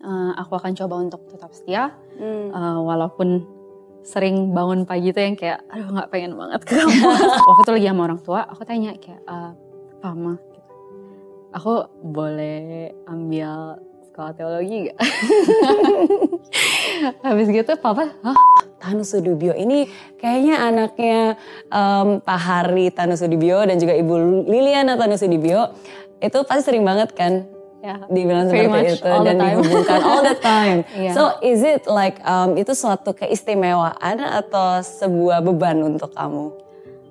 uh, aku akan coba untuk tetap setia Hmm. uh, walaupun sering bangun pagi tuh yang kayak aduh nggak pengen banget ke kampus waktu itu lagi sama orang tua aku tanya kayak uh, Mama gitu. aku boleh ambil sekolah teologi gak? habis gitu papa Hah? Tanu Sudibyo ini kayaknya anaknya em, Pak Hari Tanu Sudibyo dan juga Ibu Liliana Tanu Sudibyo itu pasti sering banget kan ya dibilang seperti much itu dan time. dihubungkan all the time. Iya. So is it like um, itu suatu keistimewaan atau sebuah beban untuk kamu?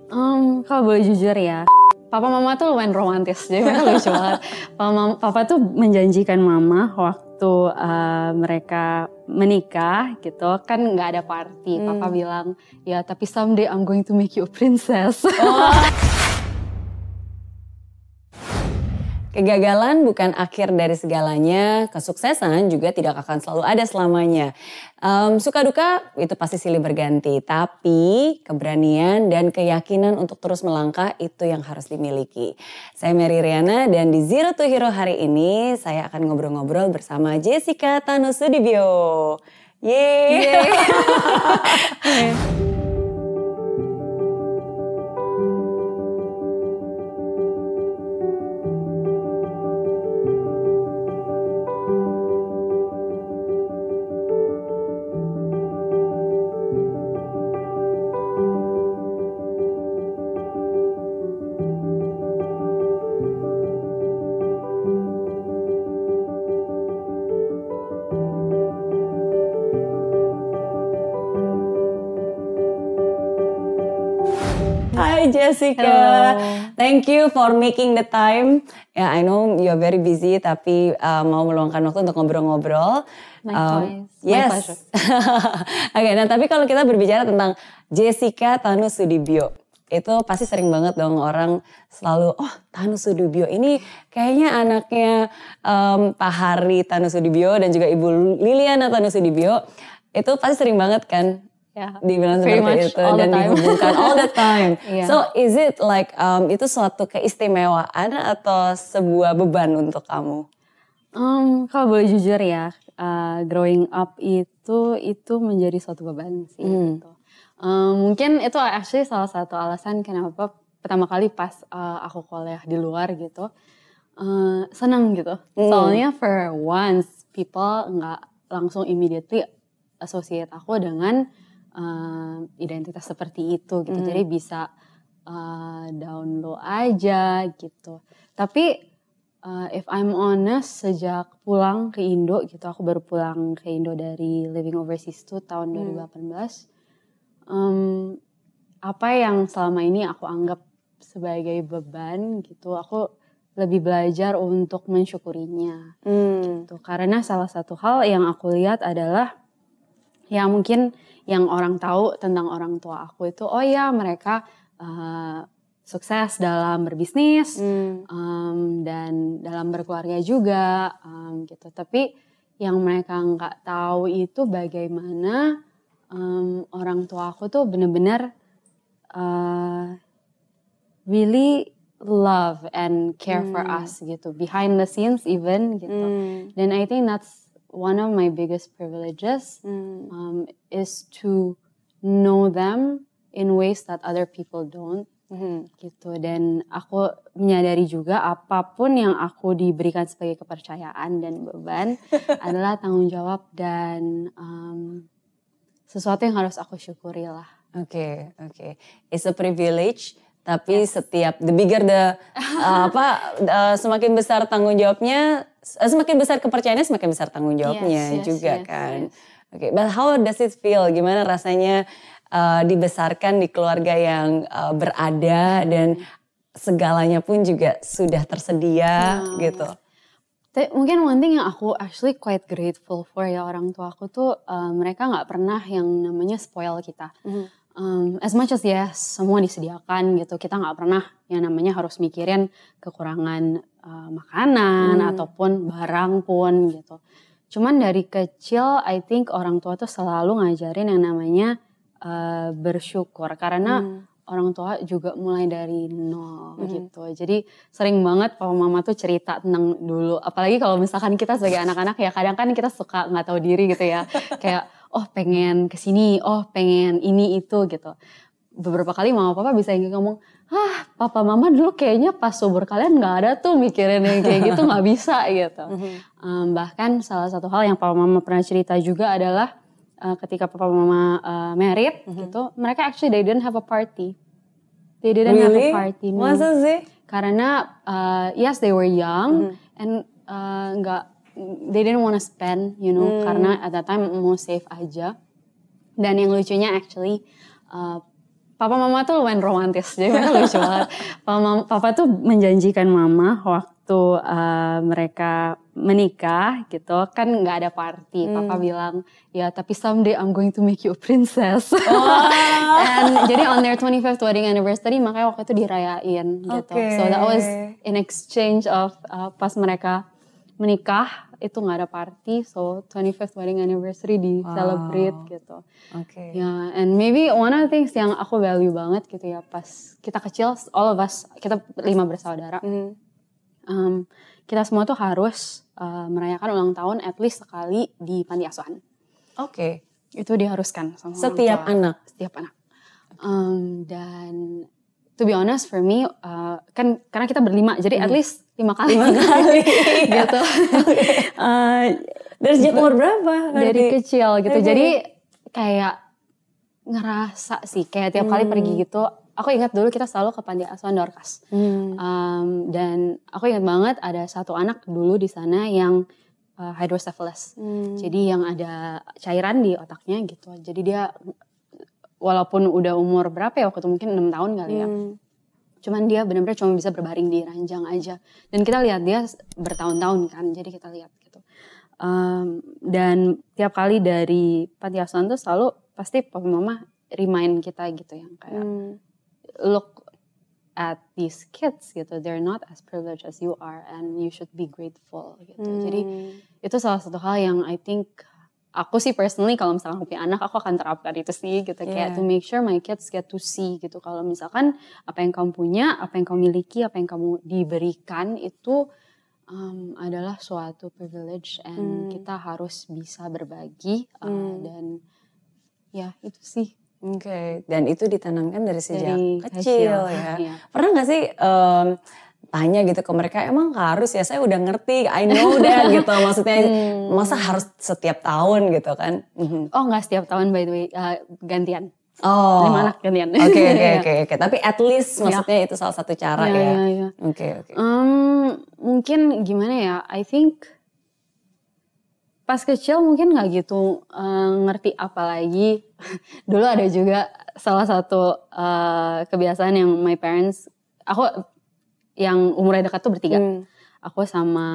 Um, kalau boleh jujur ya, papa mama tuh lumayan romantis, jadi mereka lucu banget. Papa, mama- papa tuh menjanjikan mama waktu uh, mereka menikah gitu, kan nggak ada party. Papa bilang, ya tapi someday I'm going to make you a princess. Kegagalan bukan akhir dari segalanya, kesuksesan juga tidak akan selalu ada selamanya. Em, suka duka itu pasti silih berganti, tapi keberanian dan keyakinan untuk terus melangkah itu yang harus dimiliki. Saya Mary Riana dan di Zero to Hero hari ini saya akan ngobrol-ngobrol bersama Jessica Tanu Sudibyo. Yeay. Jessica, Hello. thank you for making the time. Ya, I know you're very busy, tapi uh, mau meluangkan waktu untuk ngobrol-ngobrol. My yes. pleasure. Oke, nah tapi kalau kita berbicara tentang Jessica Tanu Sudibyo, itu pasti sering banget dong orang selalu, oh Tanu Sudibyo ini kayaknya anaknya em, Pak Hari Tanu Sudibyo dan juga Ibu Liliana Tanu Sudibyo. Itu pasti sering banget kan Ya, dibilang pretty seperti itu dan time. dihubungkan all the time. Iya. So is it like um, itu suatu keistimewaan atau sebuah beban untuk kamu? Um, kalau boleh jujur ya, uh, growing up itu itu menjadi suatu beban sih. Hmm. Gitu. Um, mungkin itu actually salah satu alasan kenapa pertama kali pas uh, aku kuliah di luar gitu, uh, senang gitu. Hmm. Soalnya for once people nggak langsung immediately associate aku dengan uh, identitas seperti itu gitu. Hmm. Jadi bisa uh, down low aja gitu. Tapi Uh, if I'm honest, sejak pulang ke Indo gitu, aku baru pulang ke Indo dari living overseas tuh tahun 2018. Um, apa yang selama ini aku anggap sebagai beban gitu, aku lebih belajar untuk mensyukurinya Hmm. gitu. Karena salah satu hal yang aku lihat adalah ya mungkin yang orang tahu tentang orang tua aku itu, oh ya mereka uh, sukses dalam berbisnis, Hmm. um, dan dalam berkeluarga juga um, gitu. Tapi yang mereka nggak tahu itu bagaimana um, orang tua aku tuh bener-bener uh, really love and care for Hmm. us gitu behind the scenes even gitu. Hmm. Dan I think that's one of my biggest privileges Hmm. um, is to know them in ways that other people don't Hmm. gitu dan aku menyadari juga apa pun yang aku diberikan sebagai kepercayaan dan beban adalah tanggung jawab dan um, sesuatu yang harus aku syukuri lah. Oke, oke. It's a privilege, tapi setiap the bigger the uh, apa uh, semakin besar tanggung jawabnya, uh, semakin besar kepercayaannya semakin besar tanggung jawabnya Yes, yes, juga yes, kan. yes. Oke, but how does it feel? Gimana rasanya uh, dibesarkan di keluarga yang uh, berada dan segalanya pun juga sudah tersedia Hmm. gitu. Mungkin one thing yang aku actually quite grateful for ya orang tua aku tuh uh, mereka nggak pernah yang namanya spoil kita. Um, as much as ya semua disediakan gitu, kita nggak pernah yang namanya harus mikirin kekurangan uh, makanan Hmm. ataupun barang pun gitu. Cuman dari kecil I think orang tua tuh selalu ngajarin yang namanya uh, bersyukur karena Hmm. orang tua juga mulai dari nol Mhm. gitu. Jadi sering banget papa mama tuh cerita tentang dulu. Apalagi kalau misalkan kita sebagai anak-anak ya kadang kan kita suka nggak tahu diri gitu ya. Kayak oh pengen ke sini, oh pengen ini itu gitu. Beberapa kali mama papa bisa ngomong, ah papa mama dulu kayaknya pas subur kalian nggak ada tuh mikirin yang kayak gitu nggak bisa gitu. Um, bahkan salah satu hal yang papa mama pernah cerita juga adalah uh, ketika papa mama uh, married Mhm. gitu, mereka actually they didn't have a party. They didn't have a Really? party. no. Masa sih? Karena uh, yes they were young Mhm. and uh, nggak they didn't wanna spend, you know, Hmm. karena at that time mau save aja. Dan yang lucunya actually uh, Papa mama tuh lumayan romantis, jadi mereka lucu banget. Papa, mama- papa tuh menjanjikan mama waktu uh, mereka menikah gitu, kan nggak ada party. Papa Hmm. bilang, ya tapi someday I'm going to make you a princess. Oh. And jadi on their 25th wedding anniversary makanya waktu itu dirayain gitu. Oke. So that was in exchange of uh, pas mereka menikah itu nggak ada party, so 25th wedding anniversary di celebrate Wow. gitu. Oke. Ya, and maybe one of the things yang aku value banget gitu ya pas kita kecil, all of us, kita lima bersaudara, Mhm. um, kita semua tuh harus uh, merayakan ulang tahun at least sekali di panti asuhan. Oke. Itu diharuskan sama Setiap anak. Setiap anak. Um, dan to be honest for me, uh, kan karena kita berlima, jadi at least lima kali. Hmm. Lima kali. gitu. Uh, Dari sejak umur berapa? dari Ngerti? kecil gitu. Dari- Jadi kayak ngerasa sih kayak tiap kali Hmm. pergi gitu. Aku ingat dulu kita selalu ke panti asuhan Dorcas. Hmm. Um, dan aku ingat banget ada satu anak dulu di sana yang uh, hydrocephalus. Hmm. Jadi yang ada cairan di otaknya gitu. Jadi dia walaupun udah umur berapa ya waktu itu mungkin enam tahun kali ya. Hmm. Cuman dia benar-benar cuma bisa berbaring di ranjang aja. Dan kita lihat dia bertahun-tahun kan, jadi kita lihat gitu. Um, dan tiap kali dari panti asuhan tuh selalu pasti papa mama remind kita gitu yang kayak Hmm. look at these kids gitu, they're not as privileged as you are and you should be grateful gitu. Jadi Hmm. itu salah satu hal yang I think aku sih personally kalau misalkan aku punya anak aku akan terapkan itu sih gitu kayak Yeah. to make sure my kids get to see gitu kalau misalkan apa yang kamu punya apa yang kamu miliki apa yang kamu diberikan itu um, adalah suatu privilege and Hmm. kita harus bisa berbagi uh, Hmm. dan ya itu sih Oke, dan itu ditanamkan dari sejak Dari kecil, kecil, ya. iya. Pernah gak sih em, tanya gitu ke mereka, emang harus ya saya udah ngerti, I know that gitu. Maksudnya Hmm. masa harus setiap tahun gitu kan? Mhm. oh nggak setiap tahun by the way uh, gantian Oh, lima anak gantian Oke oke Iya. oke oke. Tapi at least maksudnya itu salah satu cara Iya, ya. iya, iya. Oke oke. Um, mungkin gimana ya? I think pas kecil mungkin nggak gitu uh, ngerti apa lagi. Dulu ada juga salah satu uh, kebiasaan yang my parents, aku yang umurnya dekat tuh bertiga. Hmm, Aku sama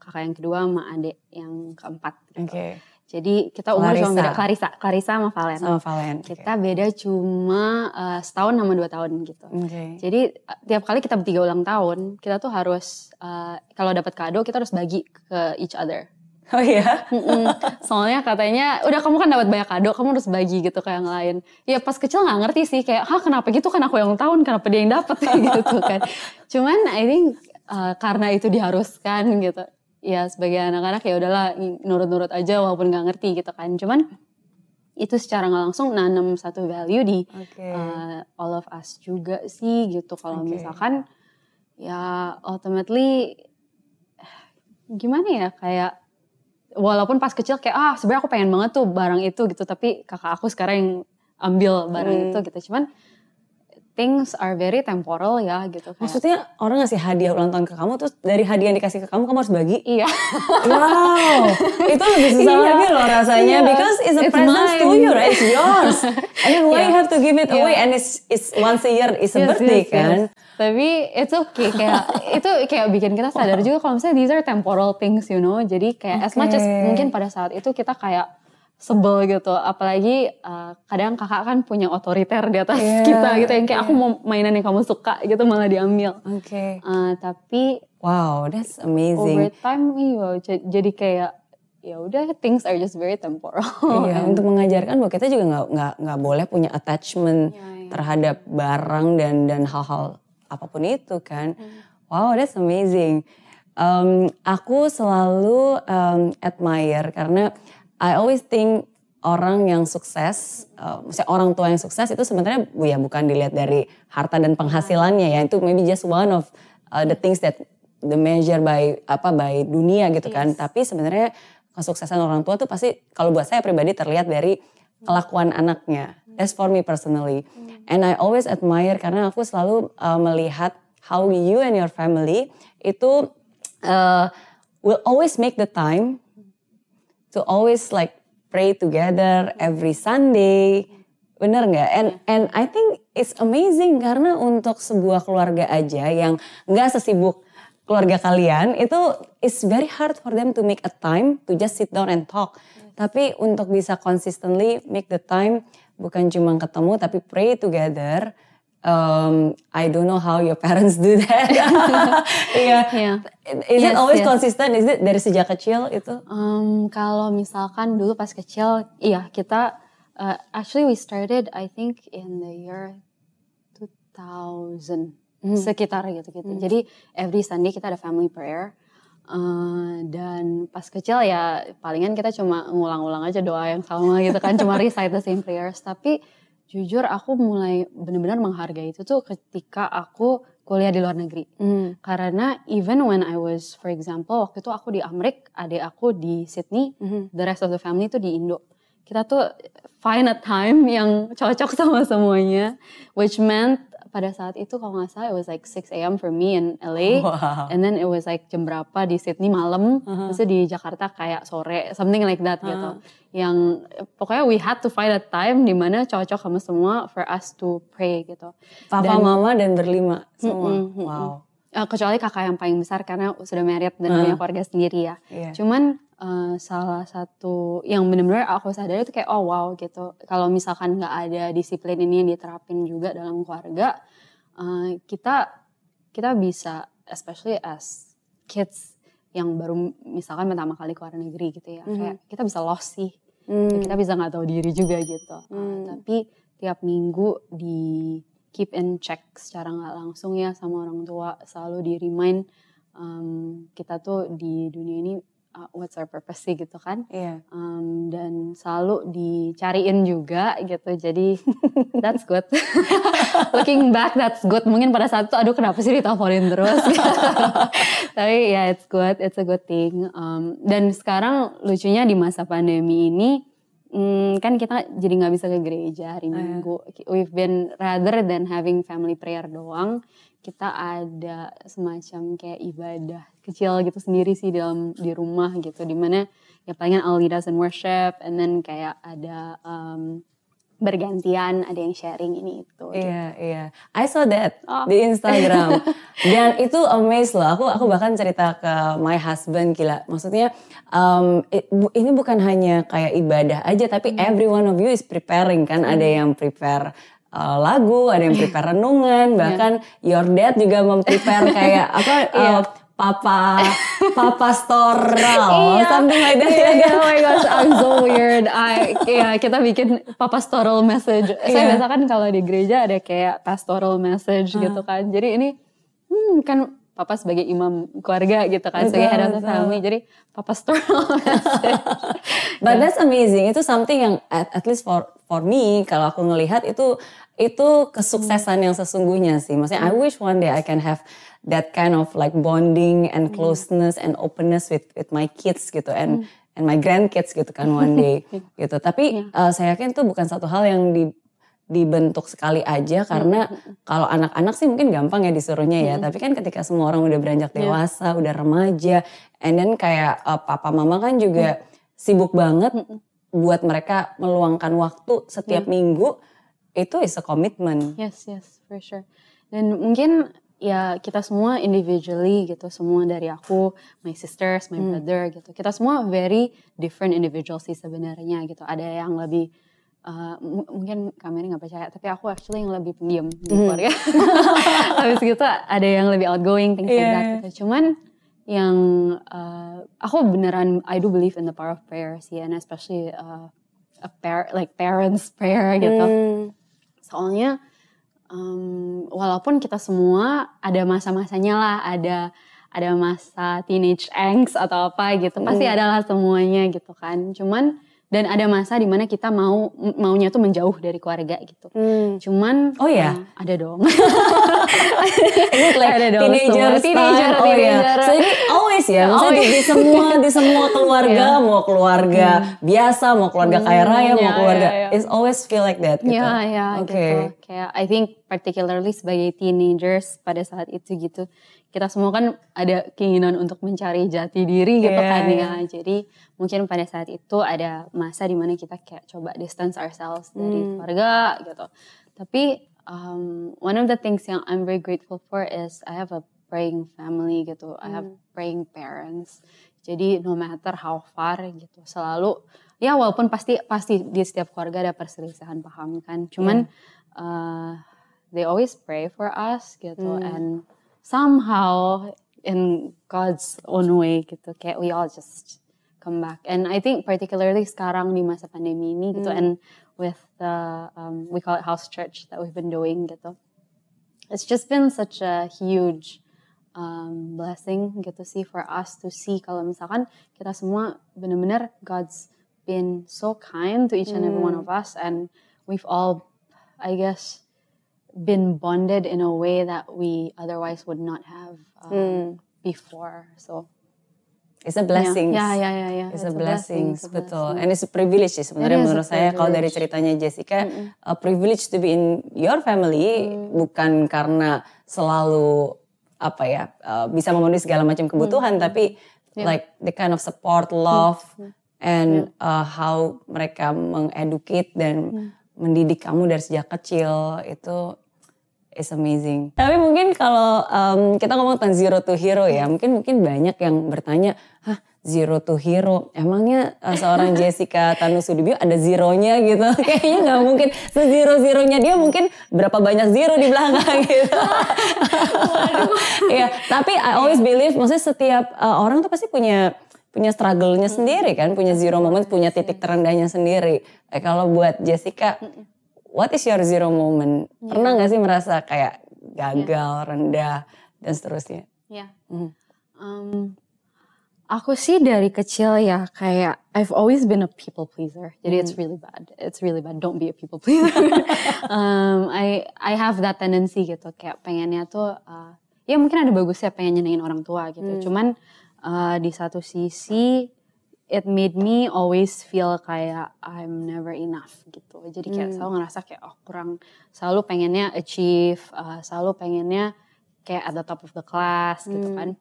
kakak yang kedua sama adik yang keempat. gitu. Oke. Jadi kita umur cuma Clarissa. beda Clarissa, Clarissa sama Valen. Sama Valen. Kita beda cuma uh, setahun sama dua tahun gitu. Oke. Jadi uh, tiap kali kita bertiga ulang tahun, kita tuh harus uh, kalau dapat kado kita harus bagi ke each other. Oh iya. Mm-mm. Soalnya katanya udah kamu kan dapat banyak kado, kamu harus bagi gitu ke yang lain. Ya pas kecil nggak ngerti sih kayak, hah kenapa gitu kan aku yang tahun, kenapa dia yang dapat gitu kan. Cuman I think uh, karena itu diharuskan gitu. Ya sebagai anak-anak ya udahlah nurut-nurut aja walaupun nggak ngerti gitu kan. Cuman itu secara nggak langsung nanam satu value di Oke. uh, all of us juga sih gitu kalau Oke. misalkan ya ultimately gimana ya kayak walaupun pas kecil kayak ah sebenarnya aku pengen banget tuh barang itu gitu tapi kakak aku sekarang yang ambil barang Hmm. itu gitu cuman things are very temporal ya gitu kayak Maksudnya orang ngasih hadiah ulang tahun ke kamu terus dari hadiah yang dikasih ke kamu kamu harus bagi? iya Wow, itu lebih susah Iya. lagi loh rasanya Iya. because it's a It's present to mine. you, right? It's yours. And then why Iya. you have to give it Iya. away and it's it's once a year, it's a Yes, birthday yes, kan? yes. Tapi it's okay kayak itu kayak bikin kita sadar juga kalau misalnya these are temporal things you know. Jadi kayak as much as mungkin pada saat itu kita kayak sebel gitu. Apalagi uh, kadang kakak kan punya otoriter di atas Iya, kita gitu yang kayak iya. aku mau mainan yang kamu suka gitu malah diambil. Oke. Uh, tapi Wow, that's over amazing. time iya jadi kayak ya udah things are just very temporal. Iya, And- untuk mengajarkan bahwa kita juga nggak nggak nggak boleh punya attachment Iya, iya. terhadap barang dan dan hal-hal apa pun itu kan. Hmm. Wow, that's amazing. Um, aku selalu um, admire karena I always think orang yang sukses, uh, maksudnya orang tua yang sukses itu sebenarnya ya bukan dilihat dari harta dan penghasilannya ya itu maybe just one of uh, the things that the measure by apa by dunia gitu kan. Tapi sebenarnya kesuksesan orang tua tuh pasti kalau buat saya pribadi terlihat dari kelakuan anaknya. That's for me personally. And I always admire karena aku selalu uh, melihat how you and your family itu uh, will always make the time to always like pray together every Sunday. Bener nggak? And and I think it's amazing karena untuk sebuah keluarga aja yang nggak sesibuk keluarga kalian itu it's very hard for them to make a time to just sit down and talk. Tapi untuk bisa consistently make the time bukan cuma ketemu tapi pray together. Um, I don't know how your parents do that. Iya. Iya. Is it Yes, always yes. consistent? Is it dari sejak kecil itu? Um, kalau misalkan dulu pas kecil, iya kita uh, actually we started I think in the year 2000 sekitar gitu-gitu. Jadi every Sunday kita ada family prayer. Uh, dan pas kecil ya palingan kita cuma ngulang-ulang aja doa yang sama gitu kan, cuma recite the same prayers. Tapi jujur aku mulai benar-benar menghargai itu tuh ketika aku kuliah di luar negeri. Karena even when I was, for example, waktu itu aku di Amrik, adik aku di Sydney, the rest of the family tuh di Indo. Kita tuh find a time yang cocok sama semuanya, which meant pada saat itu kalau nggak salah it was like 6 a.m. for me in LA, Wow. and then it was like jam berapa di Sydney malam, terus di Jakarta kayak sore, something like that gitu. Yang pokoknya we had to find a time di mana cocok sama semua for us to pray gitu. Papa, Dan- mama dan berlima semua. Mm-mm, mm-mm. Wow. Eh, kecuali kakak yang paling besar karena sudah married dan Ah. punya keluarga sendiri ya. Iya. Cuman eh, salah satu yang benar-benar aku sadari itu kayak oh wow gitu. Kalau misalkan nggak ada disiplin ini yang diterapin juga dalam keluarga, eh, kita kita bisa especially as kids yang baru misalkan pertama kali keluar negeri gitu ya, kayak kita bisa lost sih. Hmm. Kita bisa nggak tahu diri juga gitu. Eh, Hmm. tapi tiap minggu di keep in check secara nggak langsung ya sama orang tua selalu di remind um, kita tuh di dunia ini uh, what's our purpose sih gitu kan. Iya. Um, dan selalu dicariin juga gitu. Jadi that's good. Looking back that's good. Mungkin pada saat itu aduh kenapa sih diteleponin terus? Tapi ya it's good. It's a good thing. Um, dan sekarang lucunya di masa pandemi ini mm, kan kita jadi nggak bisa ke gereja hari minggu. We've been rather than having family prayer doang kita ada semacam kayak ibadah kecil gitu sendiri sih di dalam di rumah gitu di mana ya palingan I'll lead us in worship and then kayak ada um, bergantian ada yang sharing ini itu Iya, iya. I saw that Oh. di Instagram. Dan itu amazed loh. Aku aku bahkan cerita ke my husband gila. Maksudnya um, it- bu- ini bukan hanya kayak ibadah aja tapi every one of you is preparing kan. Ada yang prepare uh, lagu, ada yang prepare renungan, bahkan your dad juga memprepare kayak apa uh, papa papa storal something like that. ya Iya, kan? oh my gosh, I'm so weird. I, ya, kita bikin pastoral message. Saya Iya. biasa kan kalau di gereja ada kayak pastoral message gitu kan. Jadi ini hmm, kan papa sebagai imam keluarga gitu kan, sebagai head of the family. Jadi pastoral message. But that's amazing. Itu something yang at, at least for for me kalau aku ngelihat itu itu kesuksesan yang sesungguhnya sih. Maksudnya I wish one day I can have that kind of like bonding and closeness and openness with with my kids gitu and and my grandkids gitu kan one day gitu. Tapi uh, saya yakin itu bukan satu hal yang di dibentuk sekali aja karena kalau anak-anak sih mungkin gampang ya disuruhnya ya. Tapi kan ketika semua orang udah beranjak dewasa udah remaja and then kayak uh, papa mama kan juga sibuk banget buat mereka meluangkan waktu setiap minggu itu is a commitment. Yes, yes, for sure. Dan mungkin ya kita semua individually gitu, semua dari aku, my sisters, my brother gitu. Kita semua very different individuals sih sebenarnya gitu. Ada yang lebih uh, mungkin kameranya nggak percaya, tapi aku actually yang lebih pendiam di keluarga. Habis gitu ada yang lebih outgoing, things like that Yeah. gitu. Cuman yang uh, aku beneran I do believe in the power of prayer sih and especially uh, a par like parents prayer gitu. Hmm. Soalnya um, walaupun kita semua ada masa-masanya lah, ada ada masa teenage angst atau apa gitu, pasti Hmm. adalah semuanya gitu kan. Cuman dan ada masa di mana kita mau maunya tuh menjauh dari keluarga gitu. Hmm. Cuman Oh ya? uh, ada dong. Ini like Ada dong, teenager, teenager, oh ya. teenager. So ini always ya, maksudnya di, di semua di semua keluarga, Iya. mau keluarga biasa, mau keluarga kaya raya, mau ya, keluarga, ya, ya. it's always feel like that gitu. Ya, ya, Oke. gitu. Kayak I think particularly sebagai teenagers pada saat itu gitu, kita semua kan ada keinginan untuk mencari jati diri gitu Iya, kan ya. Jadi mungkin pada saat itu ada masa di mana kita kayak coba distance ourselves dari Hmm. keluarga gitu. Tapi um, one of the things yang I'm very grateful for is I have a praying family gitu. I have Hmm. praying parents. Jadi no matter how far gitu, selalu ya walaupun pasti pasti di setiap keluarga ada perselisihan paham kan. Cuman uh, they always pray for us gitu Hmm. and somehow in God's own way gitu kayak we all just come back. And I think particularly sekarang di masa pandemi ini gitu Hmm. and with the um, we call it house church that we've been doing gitu. It's just been such a huge um, blessing gitu sih for us to see kalau misalkan kita semua benar-benar God's been so kind to each and every one of us and we've all I guess been bonded in a way that we otherwise would not have um, before. So It's a blessing. Yeah, yeah, yeah, yeah. It's, a blessing, it's a betul. blessing. And it's a privilege sih sebenarnya menurut saya kalau dari ceritanya Jessica, a privilege to be in your family Mm. bukan karena selalu apa ya uh, bisa memenuhi segala macam kebutuhan, Mm. tapi like the kind of support, love, Mm. and uh, how mereka mengeducate dan Mm. mendidik kamu dari sejak kecil itu is amazing. Tapi mungkin kalau um, kita ngomong tentang zero to hero ya, mungkin mungkin banyak yang bertanya, hah zero to hero, emangnya uh, seorang Jessica Tanu Sudibyo ada zeronya gitu? Kayaknya nggak mungkin sezero zeronya dia mungkin berapa banyak zero di belakang gitu. Iya, tapi I always believe, maksudnya setiap uh, orang tuh pasti punya punya struggle-nya sendiri kan, punya zero moment, punya titik terendahnya sendiri. Eh, kalau buat Jessica, what is your zero moment? Pernah nggak sih merasa kayak gagal, rendah, dan seterusnya? Ya. Hmm. Um, aku sih dari kecil ya kayak I've always been a people pleaser. Jadi it's really bad. It's really bad. Don't be a people pleaser. um, I I have that tendency gitu kayak pengennya tuh uh, ya mungkin ada bagusnya pengen nyenengin orang tua gitu. Cuman uh, di satu sisi it made me always feel kayak I'm never enough gitu. Jadi kayak selalu ngerasa kayak oh kurang selalu pengennya achieve, uh, selalu pengennya kayak at the top of the class gitu kan.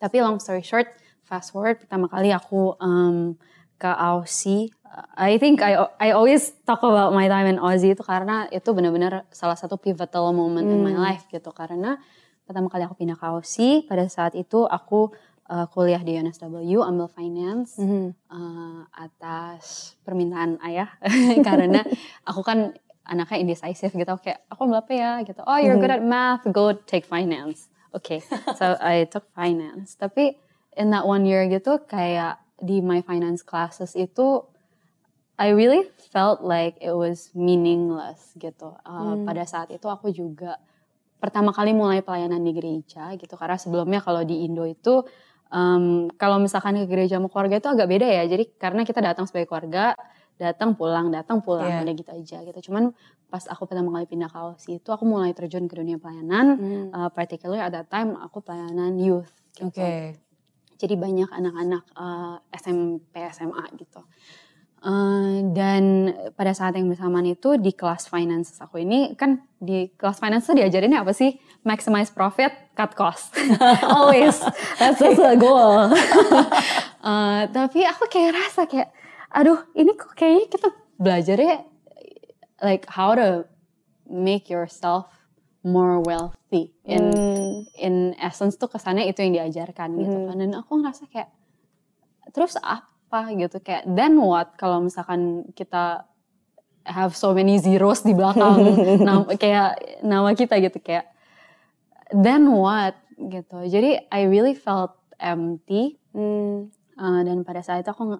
Tapi long story short, fast forward pertama kali aku um, ke Aussie. uh, I think I I always talk about my time in Aussie itu karena itu benar-benar salah satu pivotal moment in my life gitu. Karena pertama kali aku pindah ke Aussie, pada saat itu aku uh, kuliah di UNSW, ambil finance uh, atas permintaan ayah. Karena aku kan anaknya indecisive gitu kayak aku ambil apa ya? Gitu. Oh you're good at math go take finance. Oke so I took finance. Tapi in that one year gitu kayak di my finance classes itu I really felt like it was meaningless gitu. Uh, pada saat itu aku juga pertama kali mulai pelayanan di gereja gitu. Karena sebelumnya kalau di Indo itu um, kalau misalkan ke gereja sama keluarga itu agak beda ya jadi karena kita datang sebagai keluarga datang pulang datang pulang Iya. udah gitu aja gitu cuman pas aku pertama kali pindah ke Aussie itu aku mulai terjun ke dunia pelayanan uh, particularly at that time aku pelayanan youth gitu. Oke. jadi banyak anak-anak uh, SMP SMA gitu Uh, dan pada saat yang bersamaan itu di kelas finance aku ini kan di kelas finance tuh diajarinnya apa sih? Maximize profit cut cost. Always. That's just the goal. Uh, tapi aku kayak rasa kayak aduh ini kok kayaknya kita belajarnya like how to make yourself more wealthy. In in essence tuh kesannya itu yang diajarkan gitu kan. Dan aku ngerasa kayak terus apa gitu kayak then what kalau misalkan kita have so many zeros di belakang nam- kayak nama kita gitu kayak then what gitu. Jadi I really felt empty Hmm. Uh, dan pada saat itu aku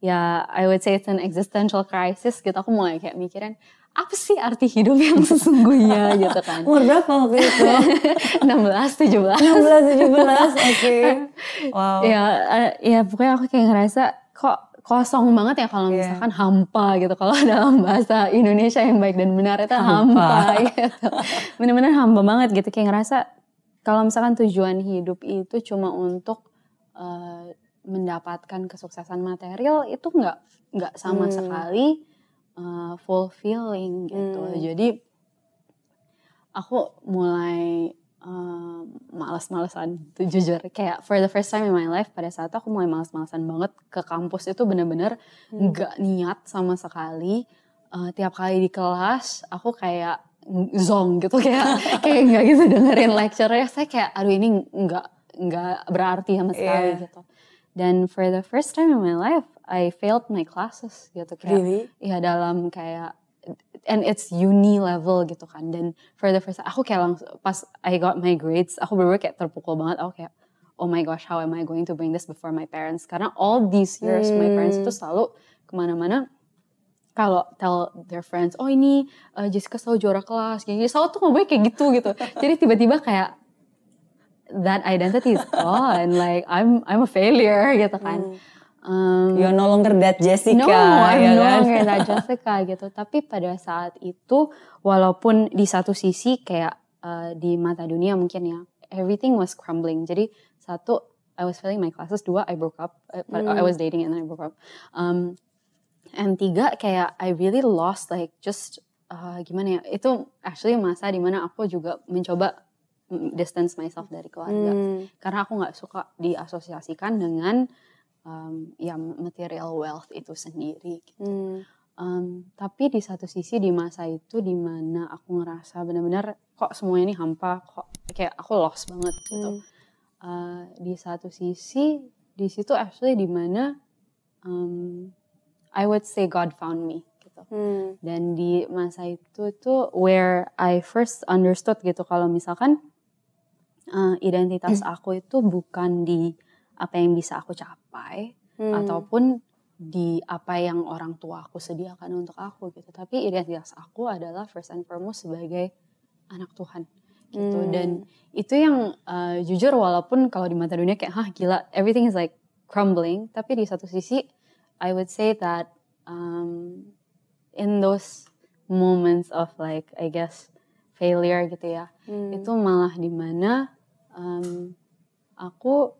ya I would say it's an existential crisis gitu. Aku mulai kayak mikirin apa sih arti hidup yang sesungguhnya gitu kan. Umur berapa waktu itu? 16, 17. 16, 17, oke. Wow. Ya, uh, ya pokoknya aku kayak ngerasa kok kosong banget ya kalau Iya. misalkan hampa gitu. Kalau dalam bahasa Indonesia yang baik dan benar itu Hampa. hampa, gitu. Bener-bener hampa banget gitu. Kayak ngerasa kalau misalkan tujuan hidup itu cuma untuk uh, mendapatkan kesuksesan material itu nggak nggak sama Hmm. sekali uh, fulfilling gitu. Hmm. Jadi aku mulai malas-malasan tuh jujur kayak for the first time in my life pada saat itu aku mulai malas-malasan banget ke kampus itu bener-bener Hmm. nggak niat sama sekali Uh, tiap kali di kelas aku kayak zong gitu kayak kayak nggak gitu dengerin lecture saya kayak aduh ini nggak nggak berarti sama sekali Iya. gitu dan for the first time in my life I failed my classes gitu kayak Really? ya dalam kayak and it's uni level gitu kan. Dan for the first aku kayak langsung pas I got my grades aku bener kayak terpukul banget. Aku kayak oh my gosh how am I going to bring this before my parents? Karena all these years my parents itu selalu ke mana-mana kalau tell their friends oh ini uh, Jessica selalu juara kelas jadi selalu tuh ngomongnya kayak gitu gitu. Jadi tiba-tiba kayak that identity is gone. Like I'm I'm a failure gitu kan Um, You're no longer that Jessica. No, I'm ya no kan? longer that Jessica gitu. Tapi pada saat itu, walaupun di satu sisi kayak uh, di mata dunia mungkin ya, everything was crumbling. Jadi satu, I was failing my classes. Dua, I broke up. Uh, I was dating and then I broke up. Um, and tiga, kayak I really lost like just uh, gimana ya? Itu actually masa di mana aku juga mencoba mm, distance myself dari keluarga Hmm. karena aku nggak suka diasosiasikan dengan um, ya material wealth itu sendiri. gitu. Hmm. Um, tapi di satu sisi di masa itu di mana aku ngerasa benar-benar kok semuanya ini hampa, kok kayak aku lost banget gitu. Hmm. Uh, di satu sisi di situ actually di mana um, I would say God found me gitu. Hmm. Dan di masa itu tuh where I first understood gitu kalau misalkan uh, identitas aku itu bukan di apa yang bisa aku capai Hmm. ataupun di apa yang orang tua aku sediakan untuk aku gitu. Tapi identitas aku adalah first and foremost sebagai anak Tuhan gitu. Hmm. Dan itu yang uh, jujur walaupun kalau di mata dunia kayak hah gila everything is like crumbling, tapi di satu sisi I would say that um, in those moments of like I guess failure gitu ya, Hmm. itu malah di mana um, aku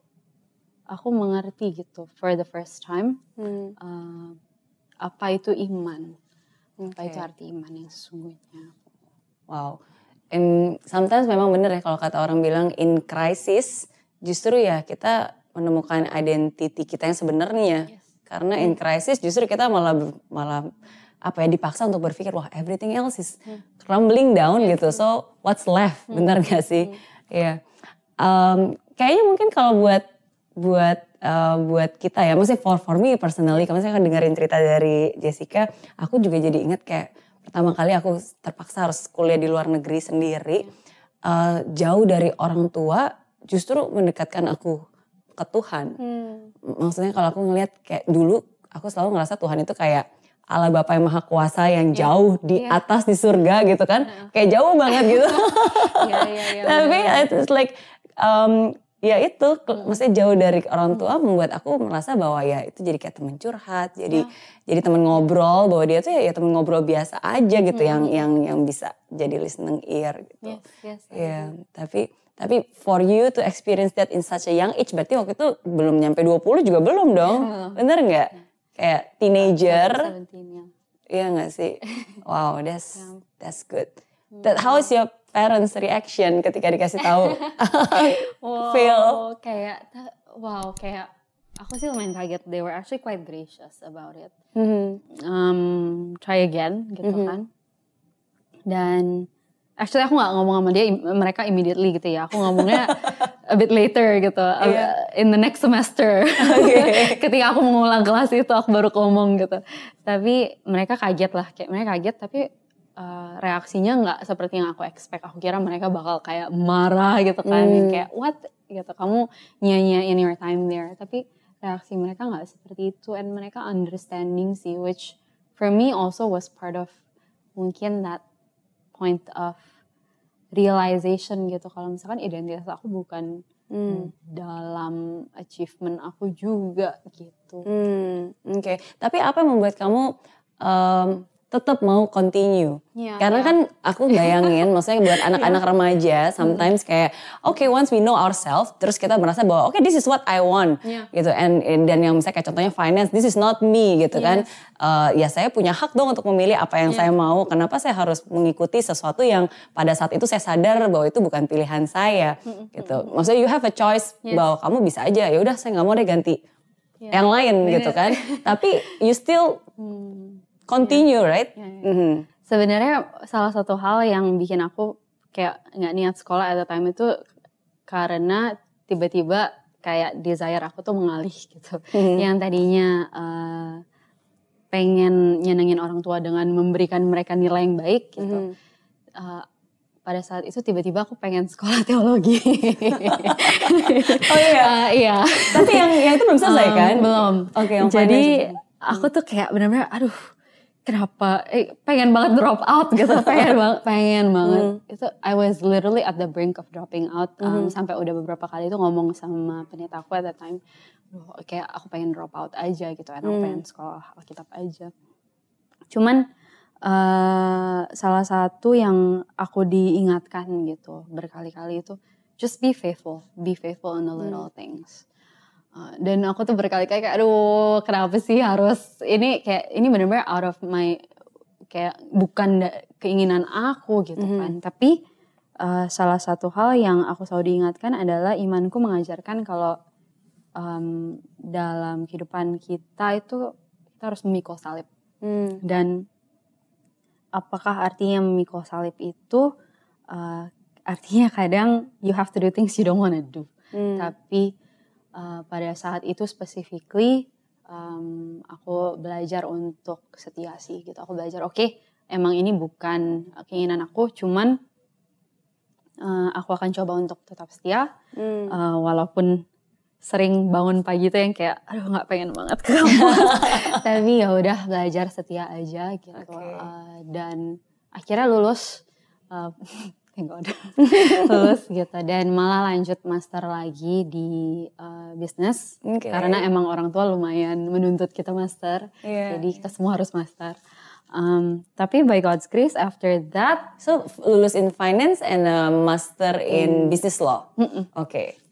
aku mengerti gitu for the first time Hmm. uh, apa itu iman, apa Oke. itu arti iman yang sesungguhnya. Wow. And sometimes memang bener ya kalau kata orang bilang in crisis justru ya kita menemukan identity kita yang sebenarnya. Yes. Karena in crisis justru kita malah malah apa ya dipaksa untuk berpikir wah everything else is crumbling down gitu. So what's left? Bener gak sih? Iya. Um, kayaknya mungkin kalau buat buat uh, buat kita ya, maksudnya for for me personally, kalau saya kan dengerin cerita dari Jessica, aku juga jadi ingat kayak pertama kali aku terpaksa harus kuliah di luar negeri sendiri, uh, jauh dari orang tua, justru mendekatkan aku ke Tuhan. Hmm. Maksudnya kalau aku ngelihat kayak dulu, aku selalu ngerasa Tuhan itu kayak Allah Bapa yang Maha Kuasa yang Iya. jauh di Iya. atas di surga gitu kan, kayak jauh banget gitu. Iya iya iya. Tapi it's like um, ya itu maksudnya jauh dari orang tua membuat aku merasa bahwa ya itu jadi kayak teman curhat, jadi jadi teman ngobrol bahwa dia tuh ya, ya teman ngobrol biasa aja gitu yang yang yang bisa jadi listening ear gitu. Yes yes. Iya, tapi tapi for you to experience that in such a young age berarti waktu itu belum nyampe 20 juga belum dong. Bener nggak? Kayak teenager. 17 ya. Iya gak sih? Wow, that's that's good. That how is your parents reaction ketika dikasih tahu? Wow, Feel. kayak wow kayak aku sih lumayan kaget. They were actually quite gracious about it. Mhm. Um, try again gitu kan. Dan actually aku nggak ngomong sama dia mereka immediately gitu ya. Aku ngomongnya a bit later gitu. uh, Iya. In the next semester. Ketika aku mengulang kelas itu aku baru ngomong gitu. Tapi mereka kaget lah. Kayak mereka kaget tapi uh, reaksinya nggak seperti yang aku expect. Aku kira mereka bakal kayak marah gitu kan, Hmm. kayak what gitu kamu nyanyiin your time there. Tapi reaksi mereka nggak seperti itu, and mereka understanding sih, which for me also was part of mungkin that point of realization gitu. Kalau misalkan identitas aku bukan Hmm. dalam achievement aku juga gitu. Hmm, Oke, tapi apa yang membuat kamu em, tetap mau continue? Iya, Karena iya. kan aku bayangin, maksudnya buat anak-anak remaja, sometimes kayak, oke once we know ourselves, terus kita merasa bahwa oke this is what I want, Iya. gitu. And, and- dan yang misalnya kayak contohnya finance, this is not me, gitu kan? Eh, ya saya punya hak dong untuk memilih apa yang saya mau. Kenapa saya harus mengikuti sesuatu yang pada saat itu saya sadar bahwa itu bukan pilihan saya, gitu. Maksudnya you have a choice bahwa kamu bisa aja, ya udah saya nggak mau deh ganti Iya. yang lain, gitu kan? Tapi you still Hmm. Continue, right? Iya, iya. Mhm. Sebenarnya salah satu hal yang bikin aku kayak nggak niat sekolah at the time itu karena tiba-tiba kayak desire aku tuh mengalih gitu. Mhm. Yang tadinya eh, pengen nyenengin orang tua dengan memberikan mereka nilai yang baik gitu. Mhm. Eh, pada saat itu tiba-tiba aku pengen sekolah teologi. Oh iya. Eh, iya. Tapi yang yang itu belum selesai Um, kan? Belum. Oke, yang Jadi aku tuh kayak benar-benar aduh kenapa? Eh, pengen banget drop out gitu. Pengen banget pengen banget. Hmm. itu I was literally at the brink of dropping out um, sampai udah beberapa kali itu ngomong sama pendeta aku at that time Duh, kayak aku pengen drop out aja gitu. Kan aku Hmm. pengen sekolah Alkitab aja. Cuman eh, salah satu yang aku diingatkan gitu berkali-kali itu just be faithful. Be faithful in the little things. Uh, dan aku tuh berkali-kali kayak aduh kenapa sih harus ini kayak ini benar-benar out of my kayak bukan da- keinginan aku gitu Mhm. kan tapi uh, salah satu hal yang aku selalu diingatkan adalah imanku mengajarkan kalau um, dalam kehidupan kita itu kita harus memikul salib Hmm. dan apakah artinya memikul salib itu uh, artinya kadang you have to do things you don't wanna do Hmm. tapi uh, pada saat itu specifically um, aku belajar untuk setia sih gitu aku belajar oke emang ini bukan keinginan aku cuman uh, aku akan coba untuk tetap setia Hmm. uh, walaupun sering bangun pagi tuh yang kayak aduh nggak pengen banget ke kampus tapi ya udah belajar setia aja gitu Oke. Uh, dan akhirnya lulus uh, thank God. lulus gitu dan malah lanjut master lagi di uh, bisnis Oke. karena emang orang tua lumayan menuntut kita master Iya. jadi kita semua harus master Um, tapi by God's grace after that So lulus in finance and a master in business law. Oke. It's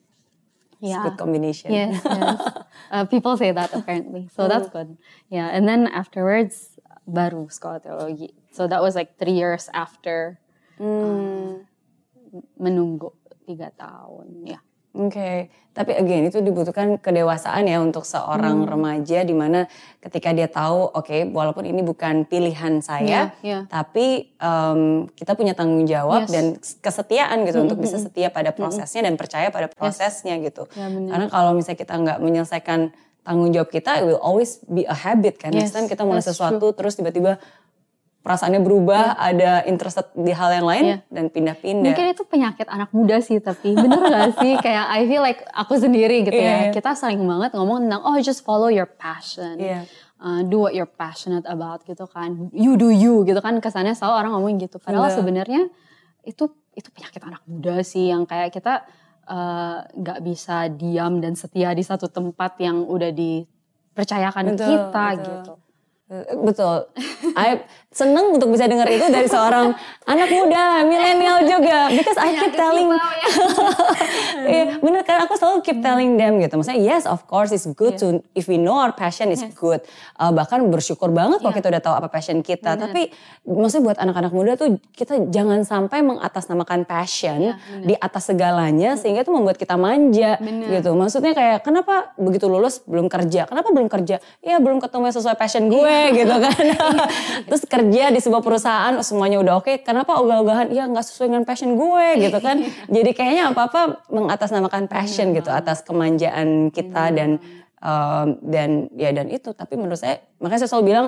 Yeah. good combination. Yes, yes. Uh, people say that apparently. So that's good. Yeah, and then afterwards baru sekolah teologi. So that was like three years after Hmm. menunggu tiga tahun. Ya. Oke, tapi again itu dibutuhkan kedewasaan ya untuk seorang remaja di mana ketika dia tahu oke walaupun ini bukan pilihan saya, Iya, iya. tapi em, kita punya tanggung jawab Yes. dan kesetiaan gitu untuk bisa setia pada prosesnya dan percaya pada prosesnya gitu. Ya. Karena kalau misalnya kita nggak menyelesaikan tanggung jawab kita, it will always be a habit kan. Next Yes, time kita mulai sesuatu terus tiba-tiba perasaannya berubah, ada interested di hal yang lain Iya. dan pindah-pindah. Mungkin itu penyakit anak muda sih, tapi bener gak sih? Kayak I feel like aku sendiri gitu Iya, iya. ya. Kita sering banget ngomong tentang oh just follow your passion. Iya. Uh, do what you're passionate about gitu kan. You do you gitu kan. Kesannya selalu orang ngomong gitu. Padahal Enggak. sebenarnya itu itu penyakit anak muda sih yang kayak kita uh, nggak bisa diam dan setia di satu tempat yang udah dipercayakan Betul, kita betul. gitu. Eh, Betul. I seneng untuk bisa dengar itu dari seorang anak muda, milenial juga. Because I keep telling, Iya, bener kan aku selalu keep telling them gitu. Maksudnya yes of course it's good to if we know our passion is good. Uh, bahkan bersyukur banget kalau Iya. kita udah tahu apa passion kita. Tapi maksudnya buat anak-anak muda tuh kita jangan sampai mengatasnamakan passion Iya, bener. di atas segalanya sehingga itu membuat kita manja Bener. gitu. Maksudnya kayak kenapa begitu lulus belum kerja? Kenapa belum kerja? Ya belum ketemu sesuai passion gue Iya. gitu kan. Terus kerja di sebuah perusahaan semuanya udah oke. Kenapa ogah-ogahan? Ya nggak sesuai dengan passion gue gitu kan. Jadi kayaknya apa-apa mengatasnamakan passion gitu atas kemanjaan kita dan um, dan ya dan itu. Tapi menurut saya makanya saya selalu bilang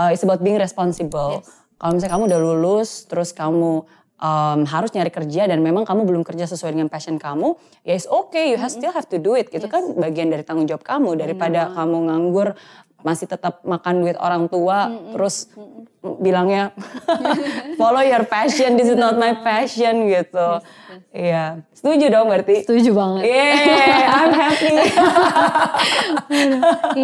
uh, it's about being responsible. Yes. kalau misalnya kamu udah lulus terus kamu um, harus nyari kerja dan memang kamu belum kerja sesuai dengan passion kamu, ya it's okay, you have, still have to do it. Gitu kan bagian dari tanggung jawab kamu daripada kamu nganggur masih tetap makan duit orang tua terus bilangnya follow your passion, this is not my passion gitu. Iya, setuju dong berarti. Setuju banget. Yeah, I'm happy.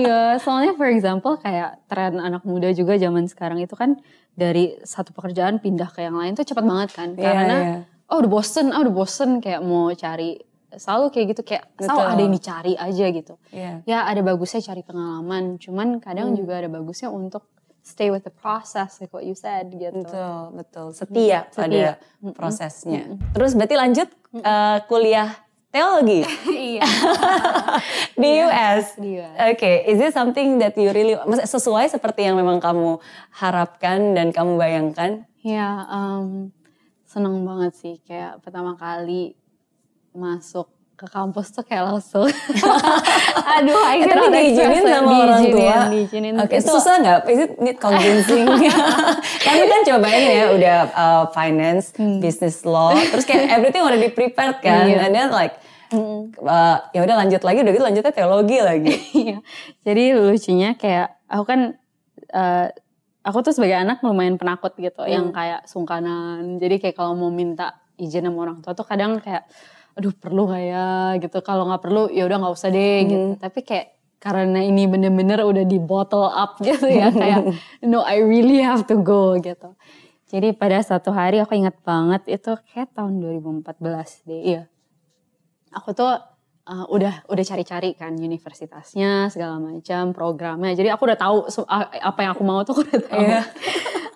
iya, soalnya for example kayak tren anak muda juga zaman sekarang itu kan dari satu pekerjaan pindah ke yang lain tuh cepat banget kan. Iya, Karena iya. oh udah bosen, oh udah bosen kayak mau cari selalu kayak gitu kayak selalu Betul. ada yang dicari aja gitu. Iya. Ya ada bagusnya cari pengalaman, cuman kadang juga ada bagusnya untuk stay with the process like what you said gitu. Betul, betul. Setia, pada Setia. prosesnya. Terus berarti lanjut eh, kuliah teologi Iya. di US. Di US. Oke, is it something that you really sesuai seperti yang memang kamu harapkan dan kamu bayangkan? Ya, em, seneng banget sih kayak pertama kali masuk ke kampus tuh kayak langsung aduh tapi cannot diizinin sama orang Diizinin, tua. diizinin. Oke, Itu- susah nggak? Is it need convincing? Kami kan cobain ya, udah uh, finance, business law, terus kayak everything udah di prepared kan, Hmm. Iya. and then like uh, ya udah lanjut lagi, udah gitu lanjutnya teologi lagi. Iya. Jadi lucunya kayak aku kan eh, aku tuh sebagai anak lumayan penakut gitu, yang kayak sungkanan. Jadi kayak kalau mau minta izin sama orang tua tuh kadang kayak aduh perlu nggak ya gitu. Kalau nggak perlu ya udah nggak usah deh gitu. Tapi kayak karena ini bener-bener udah di bottle up gitu ya kayak no I really have to go gitu. Jadi pada satu hari aku ingat banget itu kayak tahun 2014 deh, iya aku tuh uh, udah udah cari-cari kan universitasnya segala macam programnya jadi aku udah tahu apa yang aku mau tuh aku udah tahu Iya.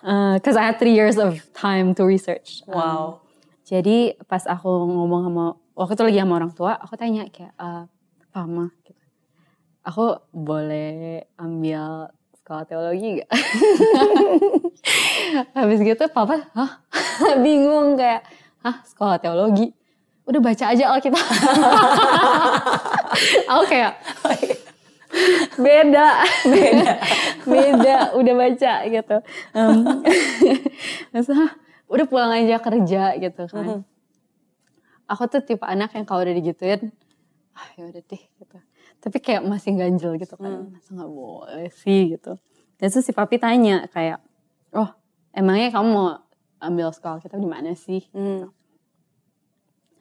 Uh, cause I had three years of time to research Um, Wow. jadi pas aku ngomong sama waktu itu lagi sama orang tua aku tanya kayak uh, Pama gitu. aku boleh ambil sekolah teologi gak? Habis gitu papa, hah? Bingung kayak, hah sekolah teologi? Udah baca aja Alkitab. aku kayak, beda, beda, beda, udah baca gitu. Um, "Hah, udah pulang aja kerja gitu kan. Aku tuh tipe anak yang kalau udah digituin, ah ya udah deh gitu. Tapi kayak masih ganjel gitu kan, masa nggak boleh sih gitu. Dan terus si papi tanya kayak, oh emangnya kamu mau ambil sekolah kita di mana sih? Hmm.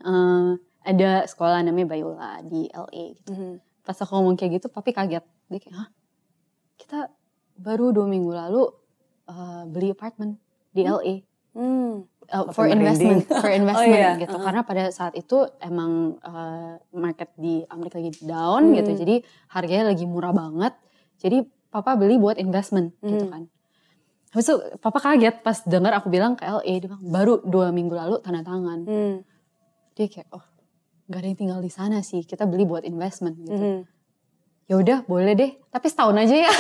Eh, ada sekolah namanya Biola di LA gitu. Mhm. Pas aku ngomong kayak gitu, papi kaget. Dia kayak, hah? Kita baru dua minggu lalu eh, beli apartemen di LA. Hmm. Uh, for investment, for investment iya, gitu. uh-uh. Karena pada saat itu emang uh, market di Amerika lagi down gitu. Hmm. Jadi harganya lagi murah banget. Jadi papa beli buat investment gitu Hmm. kan. Habis itu papa kaget pas dengar aku bilang ke LA. Dia bilang baru dua minggu lalu tanda tangan. Hmm. Dia kayak oh gak ada yang tinggal di sana sih. Kita beli buat investment gitu. Mhm. Ya udah boleh deh. Tapi setahun aja ya.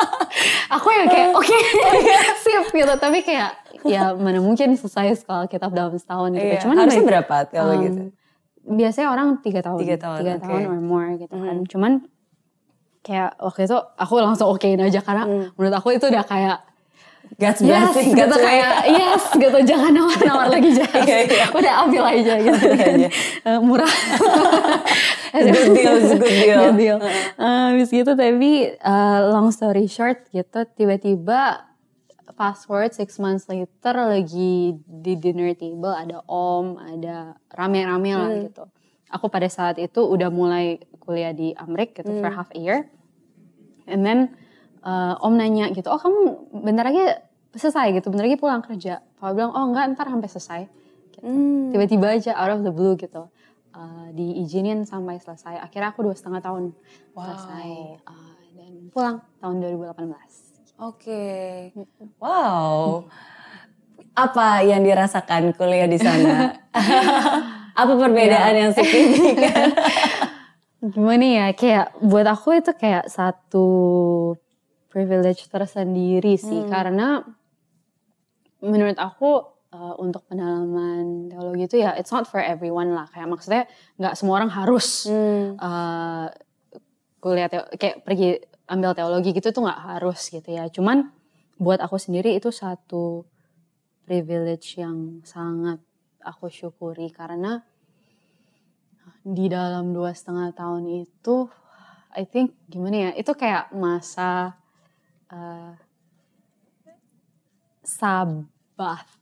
aku yang kayak oke sip gitu. Tapi kayak ya mana mungkin selesai sekolah kitab dalam setahun gitu. Iya. Cuman Harusnya like, berapa kalau um, gitu? biasanya orang tiga tahun, Tiga tahun, tiga tahun or more gitu kan. Mhm. Cuman kayak waktu itu aku langsung okein aja karena Hmm. menurut aku itu udah kayak God's yes blessing, gitu God's way. kayak yes gitu jangan nawar-nawar lagi jangan Iya, iya. udah ambil aja gitu kan. Eh, murah Good deal, good deal. Good deal. Habis gitu tapi eh, long story short gitu tiba-tiba forward six months later lagi di dinner table ada om ada rame-rame lah Hmm. gitu. Aku pada saat itu udah mulai kuliah di Amerika gitu Hmm. for half a year. And then eh, om nanya gitu, oh kamu bentar lagi selesai gitu, bentar lagi pulang kerja. Papa bilang, oh enggak ntar sampai selesai. Gitu. Hmm. Tiba-tiba aja out of the blue gitu. eh, diizinin sampai selesai. Akhirnya aku dua setengah tahun Wow. selesai. eh, dan pulang tahun 2018. Oke. Wow. Apa yang dirasakan kuliah di sana? Apa perbedaan yang signifikan? Gimana ya, kayak buat aku itu kayak satu privilege tersendiri sih. Karena menurut aku uh, untuk pendalaman teologi itu ya it's not for everyone lah. Kayak maksudnya nggak semua orang harus Hmm. uh, kuliah teo- kayak pergi ambil teologi gitu tuh nggak harus gitu ya. Cuman buat aku sendiri itu satu privilege yang sangat aku syukuri karena di dalam dua setengah tahun itu I think gimana ya itu kayak masa uh, Sabbath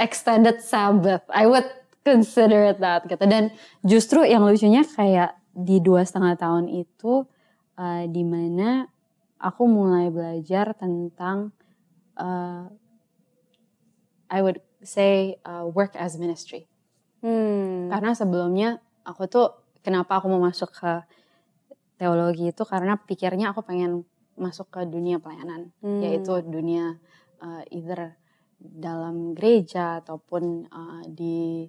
extended Sabbath I would consider it that gitu dan justru yang lucunya kayak di dua setengah tahun itu uh, di mana aku mulai belajar tentang uh, I would say uh, work as ministry. Hmm. Karena sebelumnya aku tuh kenapa aku mau masuk ke teologi itu karena pikirnya aku pengen masuk ke dunia pelayanan, hmm. yaitu dunia uh, either dalam gereja ataupun uh, di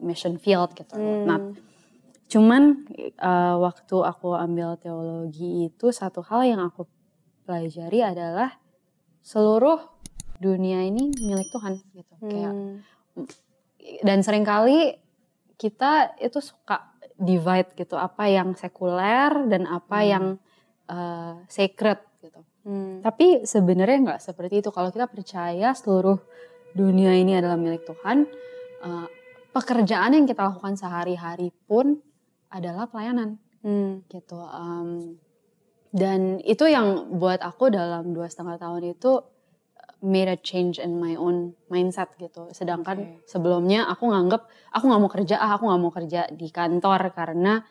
mission field gitu. Hmm. Nah, cuman uh, waktu aku ambil teologi itu satu hal yang aku pelajari adalah seluruh dunia ini milik Tuhan gitu hmm. kayak dan sering kali kita itu suka divide gitu apa yang sekuler dan apa hmm. yang uh, sacred gitu hmm. tapi sebenarnya nggak seperti itu kalau kita percaya seluruh dunia ini adalah milik Tuhan uh, pekerjaan yang kita lakukan sehari-hari pun adalah pelayanan hmm. gitu um, dan itu yang buat aku dalam dua setengah tahun itu made a change in my own mindset gitu. Sedangkan okay. sebelumnya aku nganggep aku nggak mau kerja, ah, aku nggak mau kerja di kantor karena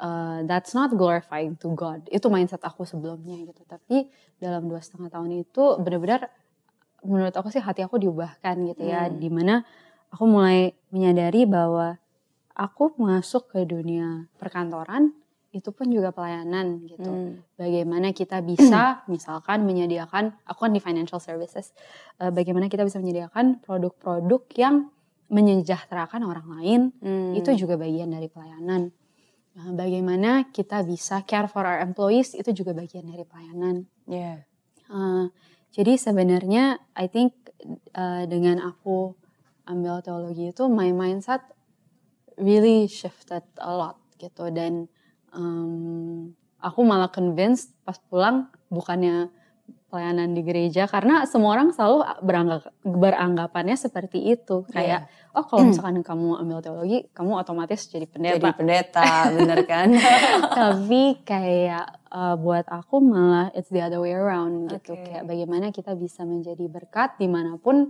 uh, that's not glorifying to God. Itu mindset aku sebelumnya gitu. Tapi dalam dua setengah tahun itu benar-benar menurut aku sih hati aku diubahkan gitu ya, hmm. di mana aku mulai menyadari bahwa aku masuk ke dunia perkantoran itu pun juga pelayanan gitu. Hmm. Bagaimana kita bisa misalkan menyediakan, aku kan di financial services, uh, bagaimana kita bisa menyediakan produk-produk yang menyejahterakan orang lain, hmm. itu juga bagian dari pelayanan. Uh, bagaimana kita bisa care for our employees, itu juga bagian dari pelayanan. Yeah. Uh, jadi sebenarnya I think uh, dengan aku ambil teologi itu, my mindset really shifted a lot gitu dan um, aku malah convinced pas pulang bukannya pelayanan di gereja karena semua orang selalu beranggap beranggapannya seperti itu kayak yeah. oh kalau misalkan kamu ambil teologi kamu otomatis jadi pendeta jadi pendeta bener kan tapi kayak uh, buat aku malah it's the other way around gitu kayak bagaimana kita bisa menjadi berkat di mana pun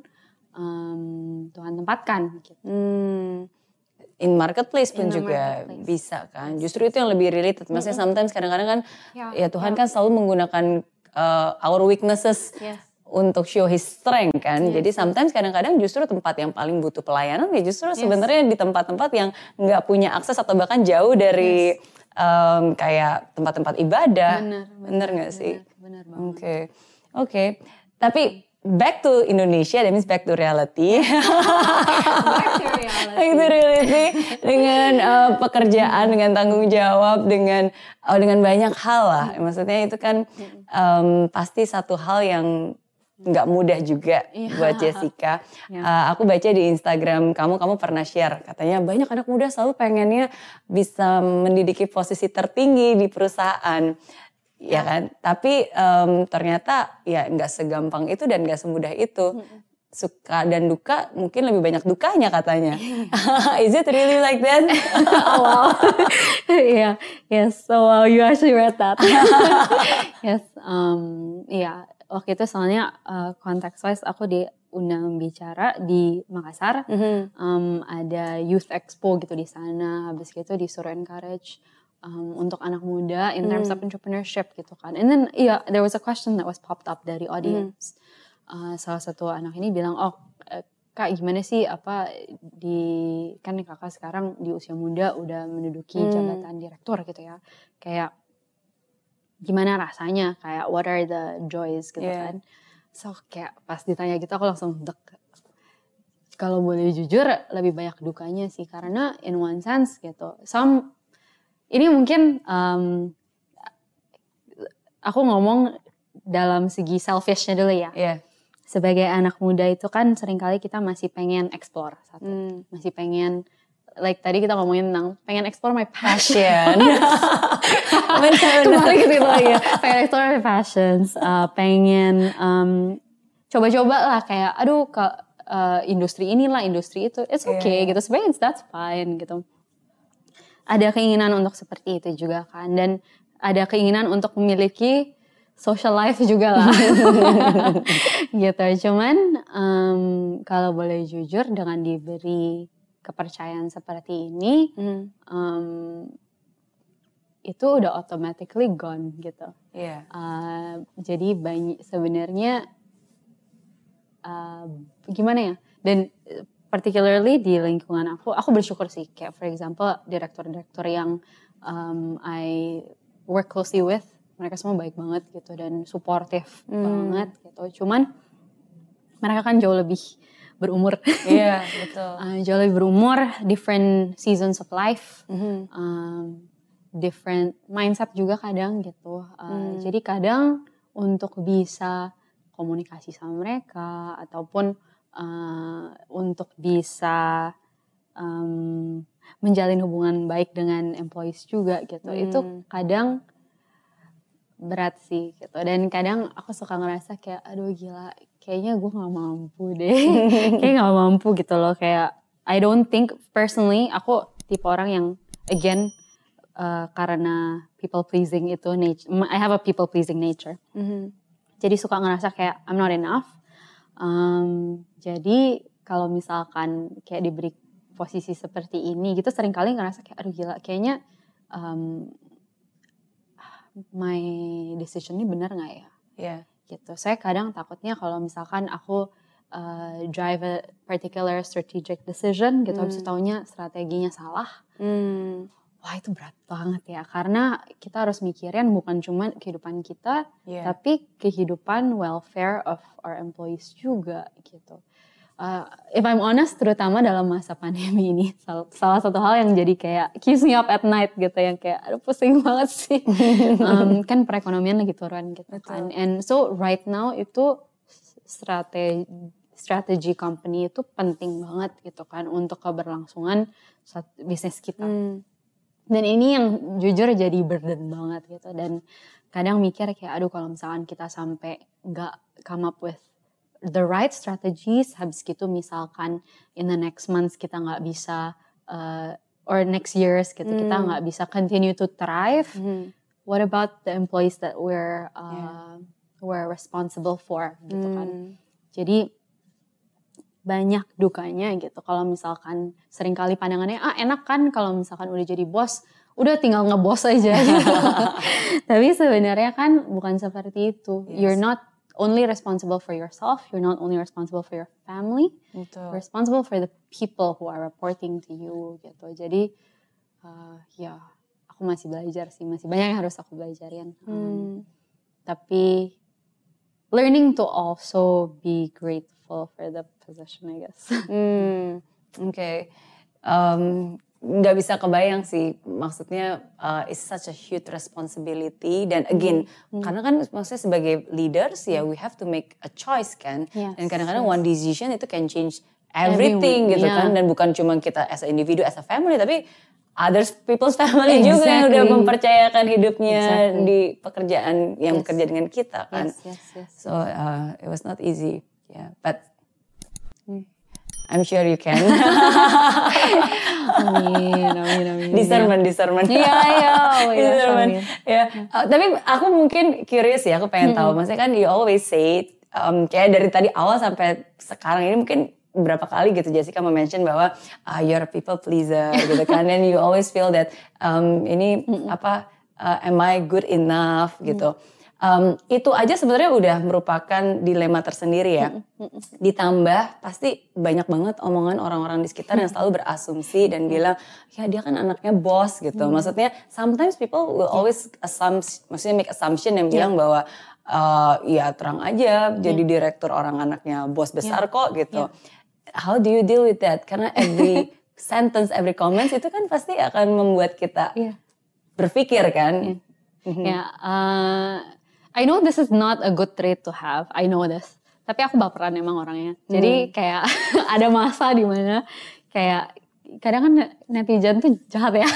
um, Tuhan tempatkan gitu. Hmm in marketplace pun in juga marketplace. bisa kan. Justru itu yang lebih related. Maksudnya -hmm. sometimes kadang-kadang kan yeah. ya Tuhan yeah. kan selalu menggunakan uh, our weaknesses yes. untuk show his strength kan. Yes. Jadi sometimes kadang-kadang justru tempat yang paling butuh pelayanan ya justru yes. sebenarnya di tempat-tempat yang nggak punya akses atau bahkan jauh dari yes. um, kayak tempat-tempat ibadah. Bener, bener, bener gak sih? Bener, bener Oke. Okay. Oke. Okay. Tapi back to Indonesia, that means back to reality. back to reality. back to reality dengan uh, pekerjaan, dengan tanggung jawab, dengan uh, dengan banyak hal lah. Maksudnya itu kan um, pasti satu hal yang nggak mudah juga yeah. buat Jessica. Yeah. Uh, aku baca di Instagram kamu, kamu pernah share katanya banyak anak muda selalu pengennya bisa mendidiki posisi tertinggi di perusahaan ya kan? Tapi um, ternyata ya nggak segampang itu dan nggak semudah itu. Suka dan duka mungkin lebih banyak dukanya katanya. Is it really like that? Oh, wow. Yeah. Yes. So wow you actually read that. Yes um yeah. waktu itu soalnya uh, context wise aku diundang bicara di Makassar. Mm -hmm. um, ada youth expo gitu di sana habis gitu disuruh encourage um, untuk anak muda in terms mm. of entrepreneurship gitu kan. And then yeah, there was a question that was popped up dari audience. Mm. Uh, salah satu anak ini bilang, oh eh, kak gimana sih apa di kan kakak sekarang di usia muda udah menduduki mm. jabatan direktur gitu ya. Kayak gimana rasanya kayak what are the joys gitu yeah. kan. So kayak pas ditanya gitu aku langsung dek kalau boleh jujur lebih banyak dukanya sih karena in one sense gitu some ini mungkin um, aku ngomong dalam segi selfishnya dulu ya. Yeah. Sebagai anak muda itu kan sering kali kita masih pengen explore satu, hmm. masih pengen like tadi kita ngomongin tentang pengen explore my passion. Kembali ke situ lagi ya. Pengen explore my passions, uh, pengen um, coba-coba lah kayak aduh ke uh, industri inilah industri itu it's okay yeah. gitu sebenarnya that's fine gitu ada keinginan untuk seperti itu juga kan. Dan ada keinginan untuk memiliki social life juga lah. Gitu. Cuman um, kalau boleh jujur dengan diberi kepercayaan seperti ini mm. um, itu udah automatically gone gitu. Yeah. uh, jadi banyak sebenarnya uh, gimana ya? Dan particularly di lingkungan aku aku bersyukur sih kayak for example direktur-direktur yang um, I work closely with mereka semua baik banget gitu dan supportive hmm. banget gitu cuman mereka kan jauh lebih berumur iya yeah, betul uh, jauh lebih berumur different seasons of life mm -hmm. um, different mindset juga kadang gitu uh, hmm. jadi kadang untuk bisa komunikasi sama mereka ataupun uh, untuk bisa um, menjalin hubungan baik dengan employees juga gitu. Hmm. itu kadang berat sih gitu. Dan kadang aku suka ngerasa kayak aduh gila kayaknya gue nggak mampu deh. Kayak nggak mampu gitu loh kayak I don't think personally aku tipe orang yang again uh, karena people pleasing itu nature I have a people pleasing nature. Mm -hmm. jadi suka ngerasa kayak I'm not enough Um, jadi kalau misalkan kayak diberi posisi seperti ini gitu sering kali ngerasa kayak aduh gila kayaknya um, my decision ini benar nggak ya? Yeah. Gitu. Saya kadang takutnya kalau misalkan aku uh, drive a particular strategic decision gitu, hmm. habis taunya strateginya salah. Hmm wah itu berat banget ya karena kita harus mikirin bukan cuma kehidupan kita yeah. tapi kehidupan welfare of our employees juga gitu. Uh, if I'm honest terutama dalam masa pandemi ini salah, salah satu hal yang jadi kayak keeps me up at night gitu yang kayak aduh pusing banget sih um, kan perekonomian lagi turun gitu. Betul. kan and so right now itu strategi strategi company itu penting banget gitu kan untuk keberlangsungan bisnis kita. Hmm dan ini yang jujur jadi burden banget gitu dan kadang mikir kayak aduh kalau misalkan kita sampai nggak come up with the right strategies habis gitu misalkan in the next months kita nggak bisa uh, or next years gitu hmm. kita nggak bisa continue to thrive hmm. what about the employees that we're uh, yeah. we're responsible for gitu kan hmm. jadi banyak dukanya gitu. Kalau misalkan sering kali pandangannya ah enak kan kalau misalkan udah jadi bos, udah tinggal ngebos aja gitu. Tapi sebenarnya kan bukan seperti itu. Yes. You're not only responsible for yourself, you're not only responsible for your family, Betul. responsible for the people who are reporting to you gitu. Jadi uh, ya aku masih belajar sih, masih banyak yang harus aku belajarin. Hmm. Um, tapi learning to also be grateful for the position, I guess. Hmm, Oke. Okay. Um, nggak bisa kebayang sih maksudnya uh, it's such a huge responsibility dan again hmm. karena kan maksudnya sebagai leaders ya we have to make a choice kan yes, dan kadang-kadang yes. one decision itu can change everything Everyone, gitu yeah. kan dan bukan cuma kita as a individu as a family tapi others people's family exactly. juga yang udah mempercayakan hidupnya exactly. di pekerjaan yang yes. bekerja dengan kita kan yes, yes, yes. so uh, it was not easy yeah but hmm. I'm sure you can. amin, amin, amin. Discernment, discernment. Iya, iya. Oh, iya discernment. Ya. Uh, tapi aku mungkin curious ya, aku pengen tahu. Maksudnya kan you always say, um, kayak dari tadi awal sampai sekarang ini mungkin berapa kali gitu Jessica mention bahwa uh, you're a people pleaser gitu kan. And you always feel that um, ini apa, uh, am I good enough gitu. Mm um, itu aja sebenarnya udah merupakan dilema tersendiri ya. Ditambah pasti banyak banget omongan orang-orang di sekitar yang selalu berasumsi dan bilang ya dia kan anaknya bos gitu. Mm. Maksudnya sometimes people will always assume, maksudnya make assumption yang bilang yeah. bahwa uh, ya terang aja jadi yeah. direktur orang anaknya bos besar yeah. kok gitu. Yeah. How do you deal with that? Karena every sentence, every comments itu kan pasti akan membuat kita yeah. berpikir kan. Yeah. Mm-hmm. Ya, uh, I know this is not a good trait to have. I know this. Tapi aku baperan emang orangnya. Jadi hmm. kayak ada masa di mana kayak kadang kan netizen tuh jahat ya.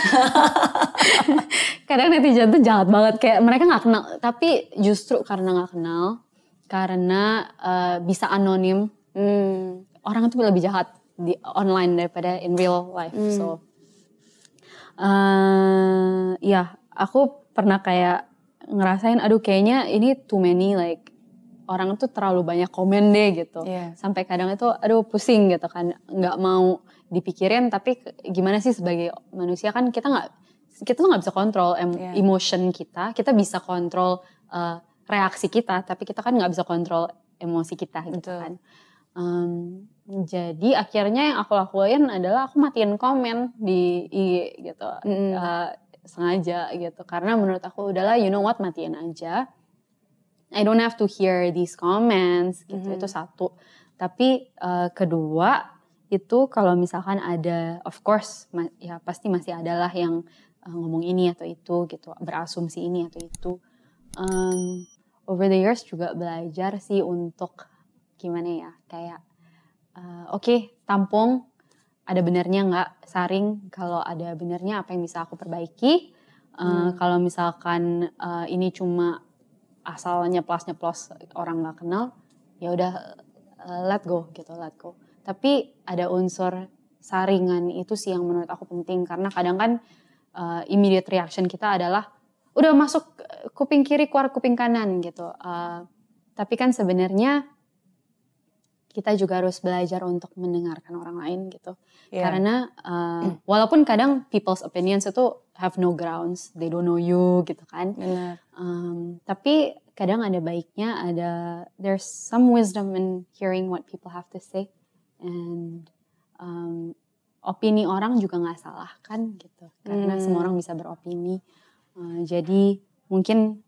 kadang netizen tuh jahat banget kayak mereka nggak kenal. Tapi justru karena nggak kenal, karena uh, bisa anonim. Hmm. Orang itu lebih jahat di online daripada in real life. Hmm. So, uh, ya aku pernah kayak ngerasain, aduh kayaknya ini too many like orang tuh terlalu banyak komen deh gitu. Yeah. Sampai kadang itu aduh pusing gitu kan, nggak mau dipikirin tapi gimana sih sebagai manusia kan kita nggak kita tuh nggak bisa kontrol em, yeah. emotion kita, kita bisa kontrol uh, reaksi kita, tapi kita kan nggak bisa kontrol emosi kita gitu Betul. kan. Um, jadi akhirnya yang aku lakuin adalah aku matiin komen di IG gitu, mm. uh, sengaja gitu, karena menurut aku udahlah you know what matiin aja. I don't have to hear these comments gitu mm. itu satu. Tapi uh, kedua itu kalau misalkan ada of course ya pasti masih adalah yang uh, ngomong ini atau itu gitu berasumsi ini atau itu um, over the years juga belajar sih untuk gimana ya kayak uh, oke okay, tampung ada benernya nggak saring kalau ada benernya apa yang bisa aku perbaiki uh, hmm. kalau misalkan uh, ini cuma asalnya plusnya plus orang nggak kenal ya udah uh, let go gitu let go tapi ada unsur saringan itu sih yang menurut aku penting karena kadang kan uh, immediate reaction kita adalah udah masuk kuping kiri keluar kuping kanan gitu. Uh, tapi kan sebenarnya kita juga harus belajar untuk mendengarkan orang lain gitu. Yeah. Karena uh, walaupun kadang people's opinions itu have no grounds, they don't know you gitu kan. Benar. Um, tapi kadang ada baiknya, ada there's some wisdom in hearing what people have to say and um, opini orang juga nggak salah kan gitu karena hmm. semua orang bisa beropini uh, jadi mungkin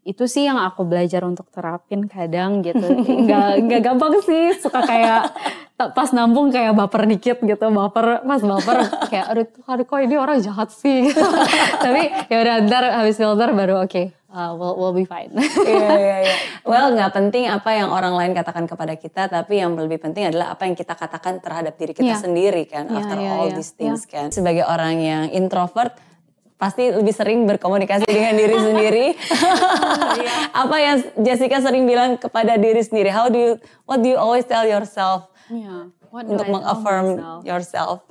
itu sih yang aku belajar untuk terapin kadang gitu nggak nggak gampang sih suka kayak pas nampung kayak baper dikit gitu baper pas baper kayak aduh aduh kok ini orang jahat sih tapi ya udah ntar habis filter baru oke okay, uh, we'll, we'll be fine. Iya iya iya. Well nggak penting apa yang orang lain katakan kepada kita, tapi yang lebih penting adalah apa yang kita katakan terhadap diri kita yeah. sendiri kan. Yeah, after yeah, all yeah. these things yeah. kan. Sebagai orang yang introvert pasti lebih sering berkomunikasi dengan diri sendiri. Iya. apa yang Jessica sering bilang kepada diri sendiri? How do you, what do you always tell yourself? Yeah. What untuk mengaffirm yourself?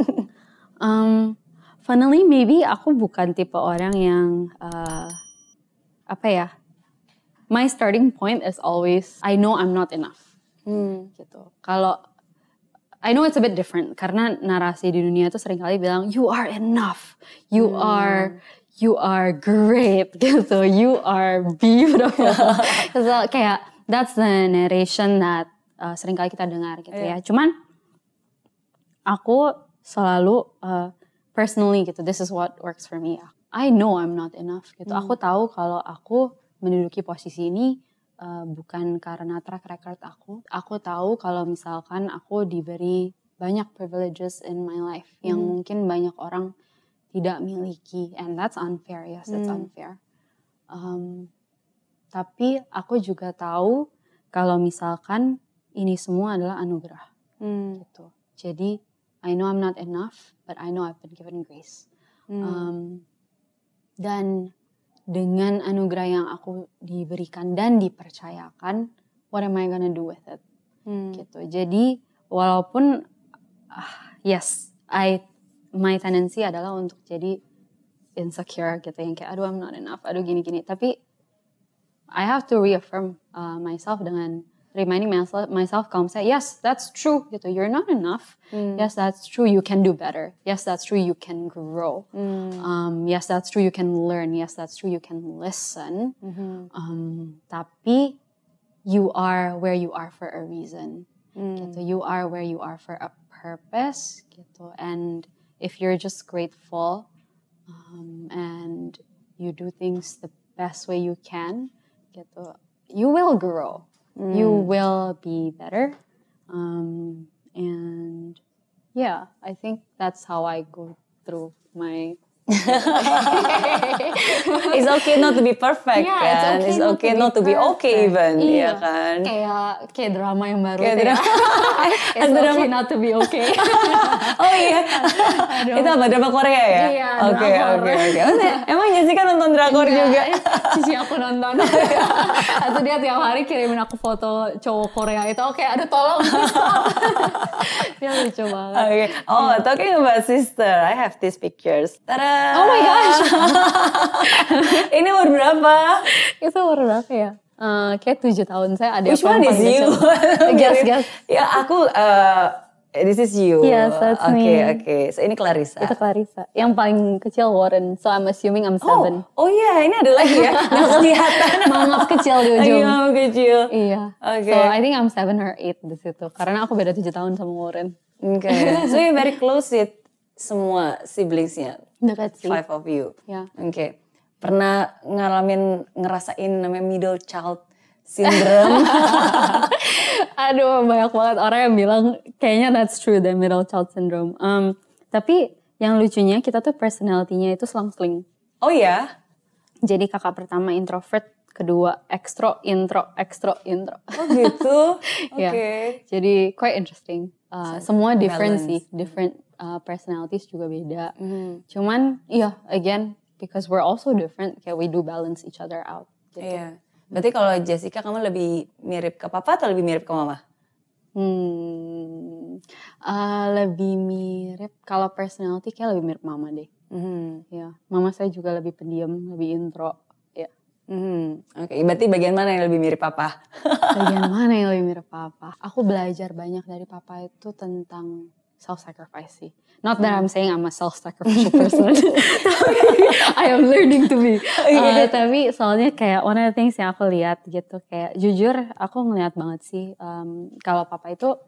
um, funnily maybe aku bukan tipe orang yang uh, apa ya my starting point is always I know I'm not enough hmm. gitu kalau I know it's a bit different karena narasi di dunia itu sering kali bilang you are enough you hmm. are you are great gitu you are beautiful so, kayak that's the narration that uh, sering kali kita dengar gitu yeah. ya cuman aku selalu uh, personally gitu this is what works for me I know I'm not enough gitu. Hmm. Aku tahu kalau aku menduduki posisi ini uh, bukan karena track record aku. Aku tahu kalau misalkan aku diberi banyak privileges in my life hmm. yang mungkin banyak orang tidak miliki and that's unfair. Yes, that's hmm. unfair. Um, tapi aku juga tahu kalau misalkan ini semua adalah anugerah. Hmm. Gitu. Jadi I know I'm not enough, but I know I've been given grace. Hmm. Um, dan dengan anugerah yang aku diberikan dan dipercayakan, what am I gonna do with it? Hmm. Gitu. Jadi walaupun uh, yes, I my tendency adalah untuk jadi insecure gitu yang kayak aduh I'm not enough, aduh gini-gini. Tapi I have to reaffirm uh, myself dengan reminding myself, myself calm say yes that's true gitu you're not enough mm. yes that's true you can do better yes that's true you can grow mm. um, yes that's true you can learn yes that's true you can listen mm-hmm. um, tapi you are where you are for a reason mm. gitu you are where you are for a purpose gitu and if you're just grateful um, and you do things the best way you can gitu you will grow mm. you will be better. Um, and yeah, I think that's how I go through my it's okay not to be perfect Yeah, kan. It's okay, not to be okay even, perfect. ya kan. Kayak kayak drama yang baru Kayak ya. drama. It's Ada okay drama. not to be okay. Oh iya. Itu apa drama Korea ya? Iya, Oke, oke, oke. Emang Jessica nonton drakor Enggak, juga? eh, Cici aku nonton. Atau dia tiap hari kirimin aku foto cowok Korea itu. Oke, ada tolong. dia lucu banget. Oke. Oh, talking about sister, I have these pictures. Tada! Oh my gosh. Ini umur berapa? itu umur berapa ya? Eh, kayak tujuh tahun saya ada Which one is you? guess, guess. Ya aku, uh, this is you. Yes, that's Oke, me. oke. So ini Clarissa. Itu Clarissa. Yang paling kecil Warren. So I'm assuming I'm seven. Oh, oh iya, ini ada lagi ya. Nggak kelihatan. Mangap kecil di ujung. mama kecil. Iya. Oke. So I think I'm seven or eight di situ. Karena aku beda tujuh tahun sama Warren. Oke. So you're very close with semua siblingsnya. Dekat sih. Five of you. Ya. Oke. Pernah ngalamin ngerasain namanya middle child syndrome? Aduh, banyak banget orang yang bilang kayaknya that's true the middle child syndrome. Um, tapi yang lucunya kita tuh personality-nya itu selang-seling. oh ya? Jadi kakak pertama introvert, kedua ekstro, intro, ekstro, intro. Oh gitu? Oke. Ya. Jadi quite interesting. Uh, semua different balance. sih, different uh, personalities juga beda. Mhm. Cuman, iya, again, because we're also different, kayak we do balance each other out. Gitu. Iya. Berarti kalau Jessica kamu lebih mirip ke papa atau lebih mirip ke mama? Hmm, uh, lebih mirip kalau personality kayak lebih mirip mama deh. Mhm. Ya, mama saya juga lebih pendiam, lebih intro. Ya, Mhm. Oke, berarti bagian mana yang lebih mirip papa? bagian mana yang lebih mirip papa? Aku belajar banyak dari papa itu tentang self sacrifice sih. Not that I'm saying I'm a self sacrificial person. I am learning to be. Uh, tapi soalnya kayak one of the things yang aku lihat gitu kayak jujur aku ngeliat banget sih um, kalau papa itu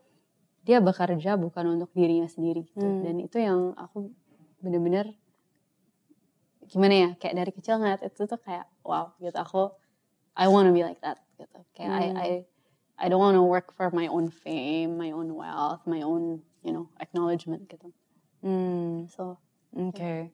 dia bekerja bukan untuk dirinya sendiri gitu Hmm. dan itu yang aku bener-bener gimana ya kayak dari kecil ngeliat itu tuh kayak wow gitu aku I wanna be like that gitu kayak Hmm. I I don't wanna work for my own fame, my own wealth, my own you know acknowledgement gitu. Hmm. So Oke.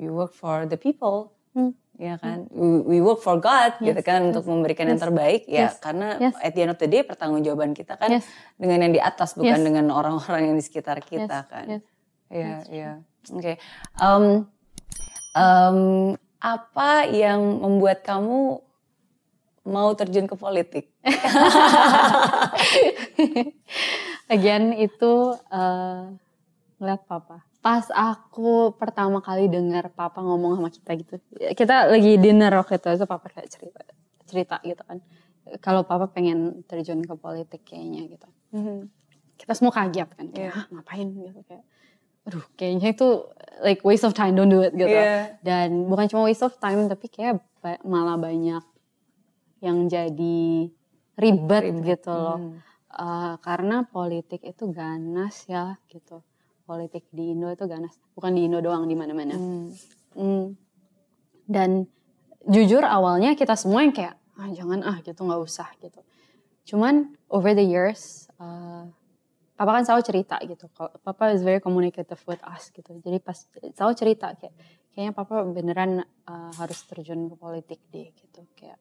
You work for the people. Hmm. Ya kan, we, we work for God gitu Yes, kan yes, untuk memberikan yang yes, terbaik ya yes, karena yes. at the end of the day pertanggungjawaban kita kan Yes. dengan yang di atas bukan Yes. dengan orang-orang yang di sekitar kita yes, kan. yes. Iya, iya. Oke. Em, em, apa yang membuat kamu mau terjun ke politik? Again itu eh, ngeliat papa. Pas aku pertama kali dengar papa ngomong sama kita gitu. Kita lagi dinner waktu itu, itu papa kayak cerita cerita gitu kan. Kalau papa pengen terjun ke politik kayaknya gitu. Kita semua kaget kan, kayak Iya. "Hah, ngapain gitu kayak. Aduh, kayaknya itu like waste of time, don't do it gitu. Iya. Dan bukan cuma waste of time, tapi kayak ba- malah banyak yang jadi ribet, gitu loh. Hmm. Uh, karena politik itu ganas ya gitu. Politik di Indo itu ganas. Bukan di Indo doang, di mana-mana. Hmm. Hmm. Dan jujur awalnya kita semua yang kayak, ah jangan ah gitu nggak usah gitu. Cuman over the years, uh, Papa kan selalu cerita gitu. Papa is very communicative with us gitu. Jadi pas selalu cerita kayak, kayaknya Papa beneran uh, harus terjun ke politik deh gitu. Kayak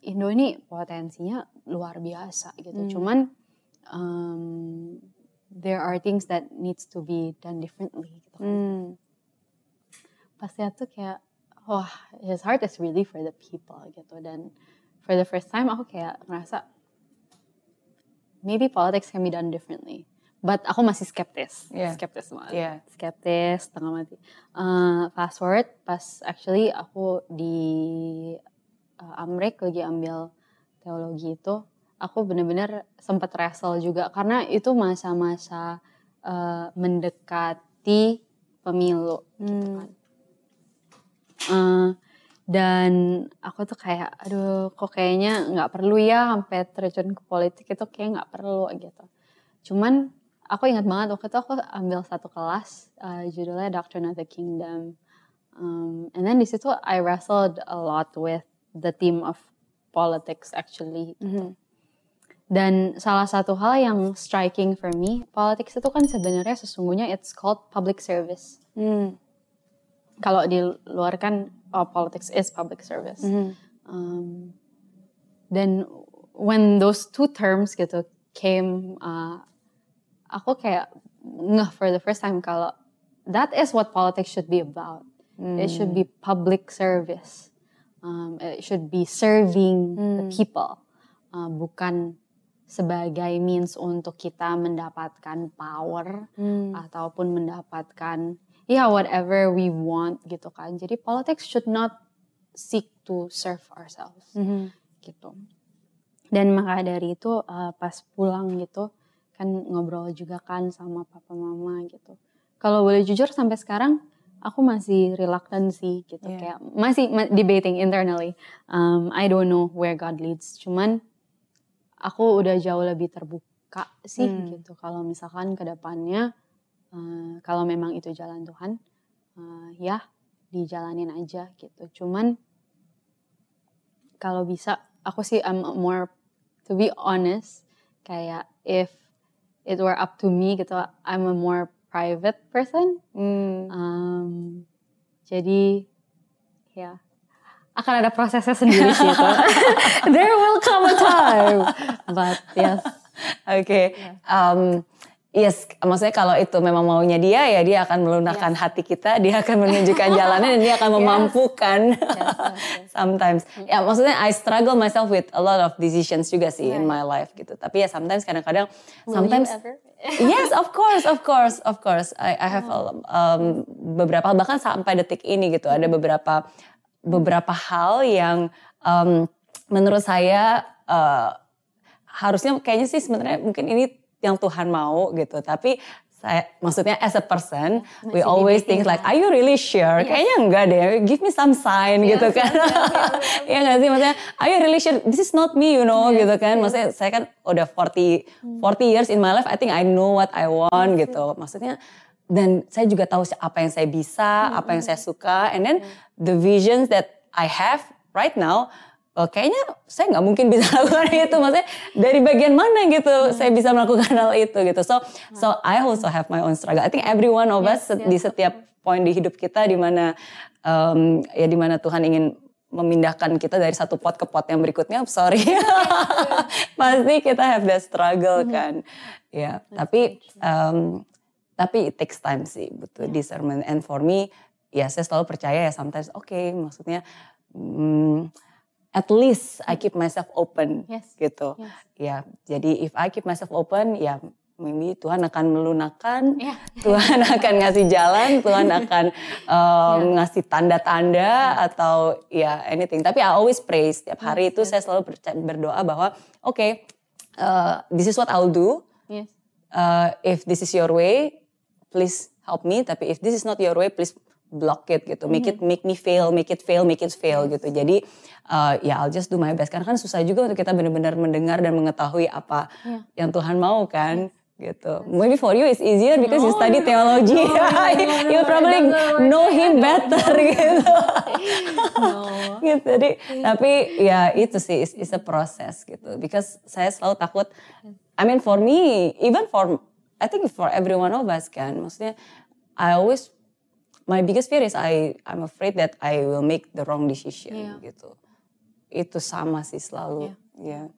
Indo ini potensinya luar biasa gitu. Hmm. Cuman um, there are things that needs to be done differently gitu. kan Hmm. pas lihat tuh kayak wah his heart is really for the people gitu dan for the first time aku kayak ngerasa maybe politics can be done differently but aku masih skeptis Yeah. skeptis banget Yeah. skeptis setengah mati Uh, fast forward pas actually aku di uh, Amrik lagi ambil teologi itu aku bener-bener sempat wrestle juga karena itu masa-masa uh, mendekati pemilu gitu Hmm. kan. Eh, dan aku tuh kayak aduh kok kayaknya nggak perlu ya sampai terjun ke politik itu kayak nggak perlu gitu cuman aku ingat banget waktu itu aku ambil satu kelas eh, judulnya Doctrine of the Kingdom Um, and then di situ I wrestled a lot with the theme of politics actually Mhm. dan salah satu hal yang striking for me politics itu kan sebenarnya sesungguhnya it's called public service Hmm. kalau di luar kan oh, politics is public service. Mhm. Um, dan when those two terms gitu came, uh, aku kayak ngeh for the first time kalau that is what politics should be about. It should be public service. Um, it should be serving the people, uh, bukan sebagai means untuk kita mendapatkan power Hmm. ataupun mendapatkan ya whatever we want gitu kan. Jadi politics should not seek to serve ourselves Mhm. gitu. Dan maka dari itu uh, pas pulang gitu kan ngobrol juga kan sama papa mama gitu. Kalau boleh jujur sampai sekarang aku masih reluctant sih gitu Iya. kayak masih ma- debating internally. Um, I don't know where God leads. Cuman aku udah jauh lebih terbuka sih Hmm. gitu. Kalau misalkan ke depannya uh, kalau memang itu jalan Tuhan uh, ya dijalanin aja gitu. Cuman kalau bisa aku sih I'm more to be honest kayak if it were up to me gitu I'm a more private person? Hmm. um, jadi ya akan ada prosesnya sendiri sih itu there will come a time. But yes. Oke, um, yes, maksudnya kalau itu memang maunya dia ya dia akan melunakkan hati kita, dia akan menunjukkan jalannya dan dia akan memampukan. sometimes, ya maksudnya I struggle myself with a lot of decisions juga sih in my life gitu. Tapi ya sometimes kadang-kadang, sometimes yes, of course, of course, of course. I, I have a- um, beberapa bahkan sampai detik ini gitu ada beberapa beberapa hal yang um, menurut saya uh, harusnya kayaknya sih sebenarnya mungkin ini yang Tuhan mau gitu. Tapi saya maksudnya as a person we Masih always debating think like are you really sure? Kayaknya enggak deh. Give me some sign gitu kan. Iya nggak sih maksudnya are you really sure this is not me you know gitu kan. Maksudnya saya kan udah 40 40 years in my life I think I know what I want gitu. Maksudnya dan saya juga tahu apa yang saya bisa, apa yang saya suka and then the visions that I have right now oh, kayaknya saya nggak mungkin bisa lakukan itu. Maksudnya dari bagian mana gitu saya bisa melakukan hal itu gitu. So so I also have my own struggle. I think every one of us Yes, di yes. setiap poin di hidup kita di mana um, ya di mana Tuhan ingin memindahkan kita dari satu pot ke pot yang berikutnya sorry. Pasti kita have that struggle kan. Ya tapi um, tapi it takes time sih butuh discernment. And for me ya saya selalu percaya ya sometimes oke maksudnya mm, at least I keep myself open Yes. gitu Yes. ya jadi if I keep myself open ya maybe Tuhan akan melunakkan Yeah. Tuhan akan ngasih jalan Tuhan akan um, ngasih tanda-tanda atau ya anything tapi I always pray setiap hari itu saya selalu berdoa bahwa oke uh, this is what I'll do yes uh, if this is your way, please help me. Tapi if this is not your way, please block it gitu. Make it make me fail, make it fail, make it fail gitu. Jadi uh, ya I'll just do my best. Karena kan susah juga untuk kita benar-benar mendengar dan mengetahui apa Yeah. yang Tuhan mau kan. gitu. Maybe for you it's easier because you study theology. no, no, no, you probably know him better gitu. no gitu. Jadi tapi ya itu sih is, is a process gitu. Because saya selalu takut. I mean for me, even for I think for every one of us kan. Maksudnya I always my biggest fear is I I'm afraid that I will make the wrong decision Iya. gitu. Itu sama sih selalu. Ya.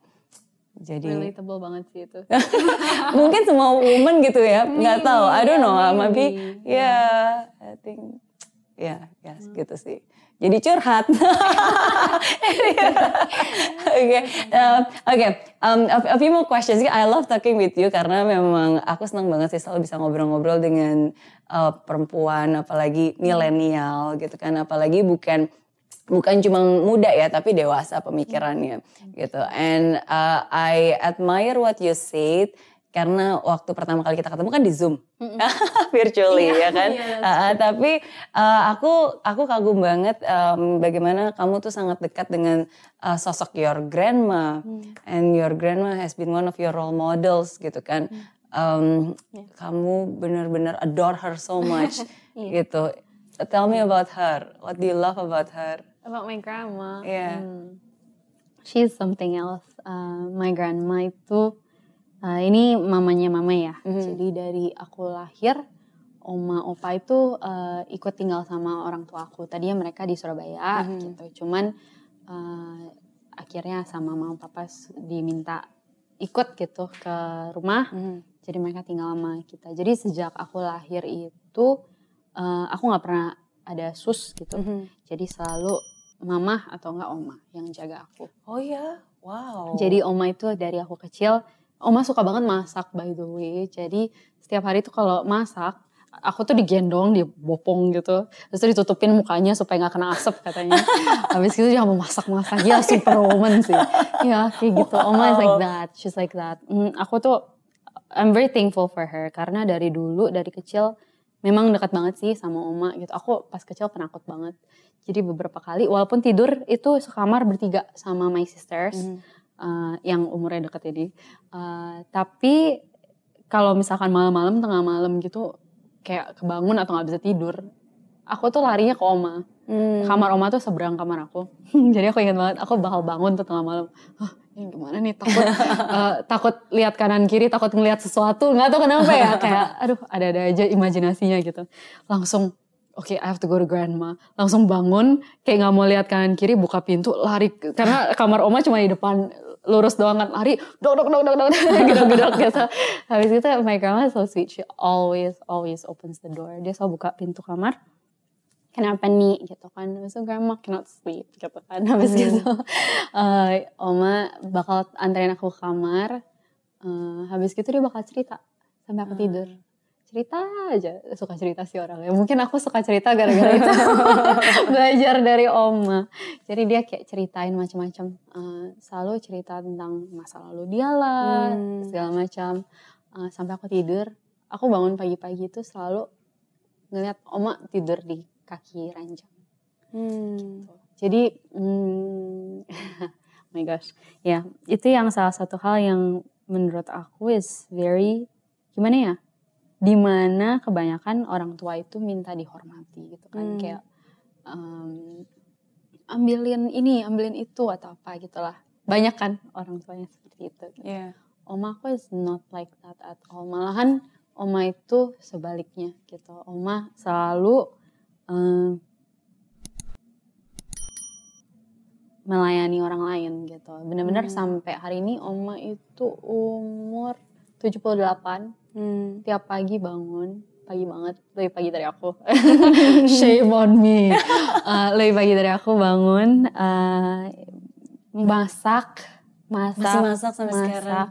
Jadi relatable banget sih itu mungkin semua woman gitu ya nggak tahu I don't know yeah, maybe maybe. ya I think ya ya gitu sih jadi curhat. Oke um, oke. Um, a, a few more questions. I love talking with you karena memang aku senang banget sih selalu bisa ngobrol-ngobrol dengan uh, perempuan apalagi milenial gitu kan. Apalagi bukan bukan cuma muda ya tapi dewasa pemikirannya gitu. And uh, I admire what you said karena waktu pertama kali kita ketemu kan di Zoom. Virtually ya kan? iya, Uh, tapi uh, aku aku kagum banget um, bagaimana kamu tuh sangat dekat dengan uh, sosok your grandma. And your grandma has been one of your role models gitu kan? Um, kamu benar-benar adore her so much gitu. Tell me about her. What do you love about her? About my grandma? Yeah. hmm, she's something else. Uh, my grandma itu uh, ini mamanya mama ya Mhm. jadi dari aku lahir oma opa itu uh, ikut tinggal sama orang tua aku. Tadinya mereka di Surabaya Mhm. gitu. Cuman uh, akhirnya sama mama papa diminta ikut gitu ke rumah. Mhm. Jadi mereka tinggal sama kita. Jadi sejak aku lahir itu uh, aku nggak pernah ada sus gitu. Mhm. Jadi selalu mama atau enggak oma yang jaga aku. Oh ya, wow. Jadi oma itu dari aku kecil, oma suka banget masak by the way. Jadi setiap hari tuh kalau masak, aku tuh digendong, dibopong gitu. Terus tuh ditutupin mukanya supaya nggak kena asap katanya. Habis itu dia mau masak-masak. Ya super woman sih. Ya kayak gitu. Oma is like that. She's like that. Hmm, aku tuh I'm very thankful for her karena dari dulu dari kecil memang dekat banget sih sama oma gitu. Aku pas kecil penakut banget. Jadi beberapa kali walaupun tidur itu sekamar bertiga sama my sisters Mhm. Uh, yang umurnya deket ini. Uh, tapi kalau misalkan malam-malam tengah malam gitu kayak kebangun atau nggak bisa tidur, aku tuh larinya ke oma. Hmm. Kamar oma tuh seberang kamar aku. Jadi aku ingat banget, aku bakal bangun tuh tengah malam. Ini gimana nih? Takut uh, takut lihat kanan kiri, takut ngelihat sesuatu. Nggak tahu kenapa ya. Kayak aduh ada-ada aja imajinasinya gitu. Langsung Oke, I have to go to grandma. Langsung bangun, kayak nggak mau lihat kanan kiri, buka pintu, lari. Karena kamar oma cuma di depan, lurus doang kan. Lari, dok dok dok dok dok, gedok gedok gitu. Habis itu my grandma so sweet. She always always opens the door. Dia selalu buka pintu kamar. Kenapa nih gitu kan? Habis itu grandma cannot sleep gitu kan. Habis gitu, eh, oma bakal anterin aku ke kamar. Eh, habis gitu dia bakal cerita sampai aku tidur cerita aja. Suka cerita sih orangnya. Mungkin aku suka cerita gara-gara itu. Belajar dari oma. Jadi dia kayak ceritain macam-macam. Eh, selalu cerita tentang masa lalu dia lah Hmm. segala macam. Eh, sampai aku tidur. Aku bangun pagi-pagi itu selalu ngeliat oma tidur di kaki ranjang. Hmm. jadi hmm, oh my gosh. Ya itu yang salah satu hal yang menurut aku is very gimana ya di mana kebanyakan orang tua itu minta dihormati gitu kan Hmm. kayak em, ambilin ini ambilin itu atau apa gitulah banyak kan orang tuanya seperti itu Yeah. Oma aku is not like that at all. Malahan Oma itu sebaliknya gitu. Oma selalu em, melayani orang lain gitu. Bener-bener Hmm. sampai hari ini Oma itu umur 78. Hmm. Tiap pagi bangun, pagi banget, lebih pagi dari aku. Shame on me. Eh, lebih pagi dari aku bangun, eh, masak, masak, Masih masak sampai sekarang?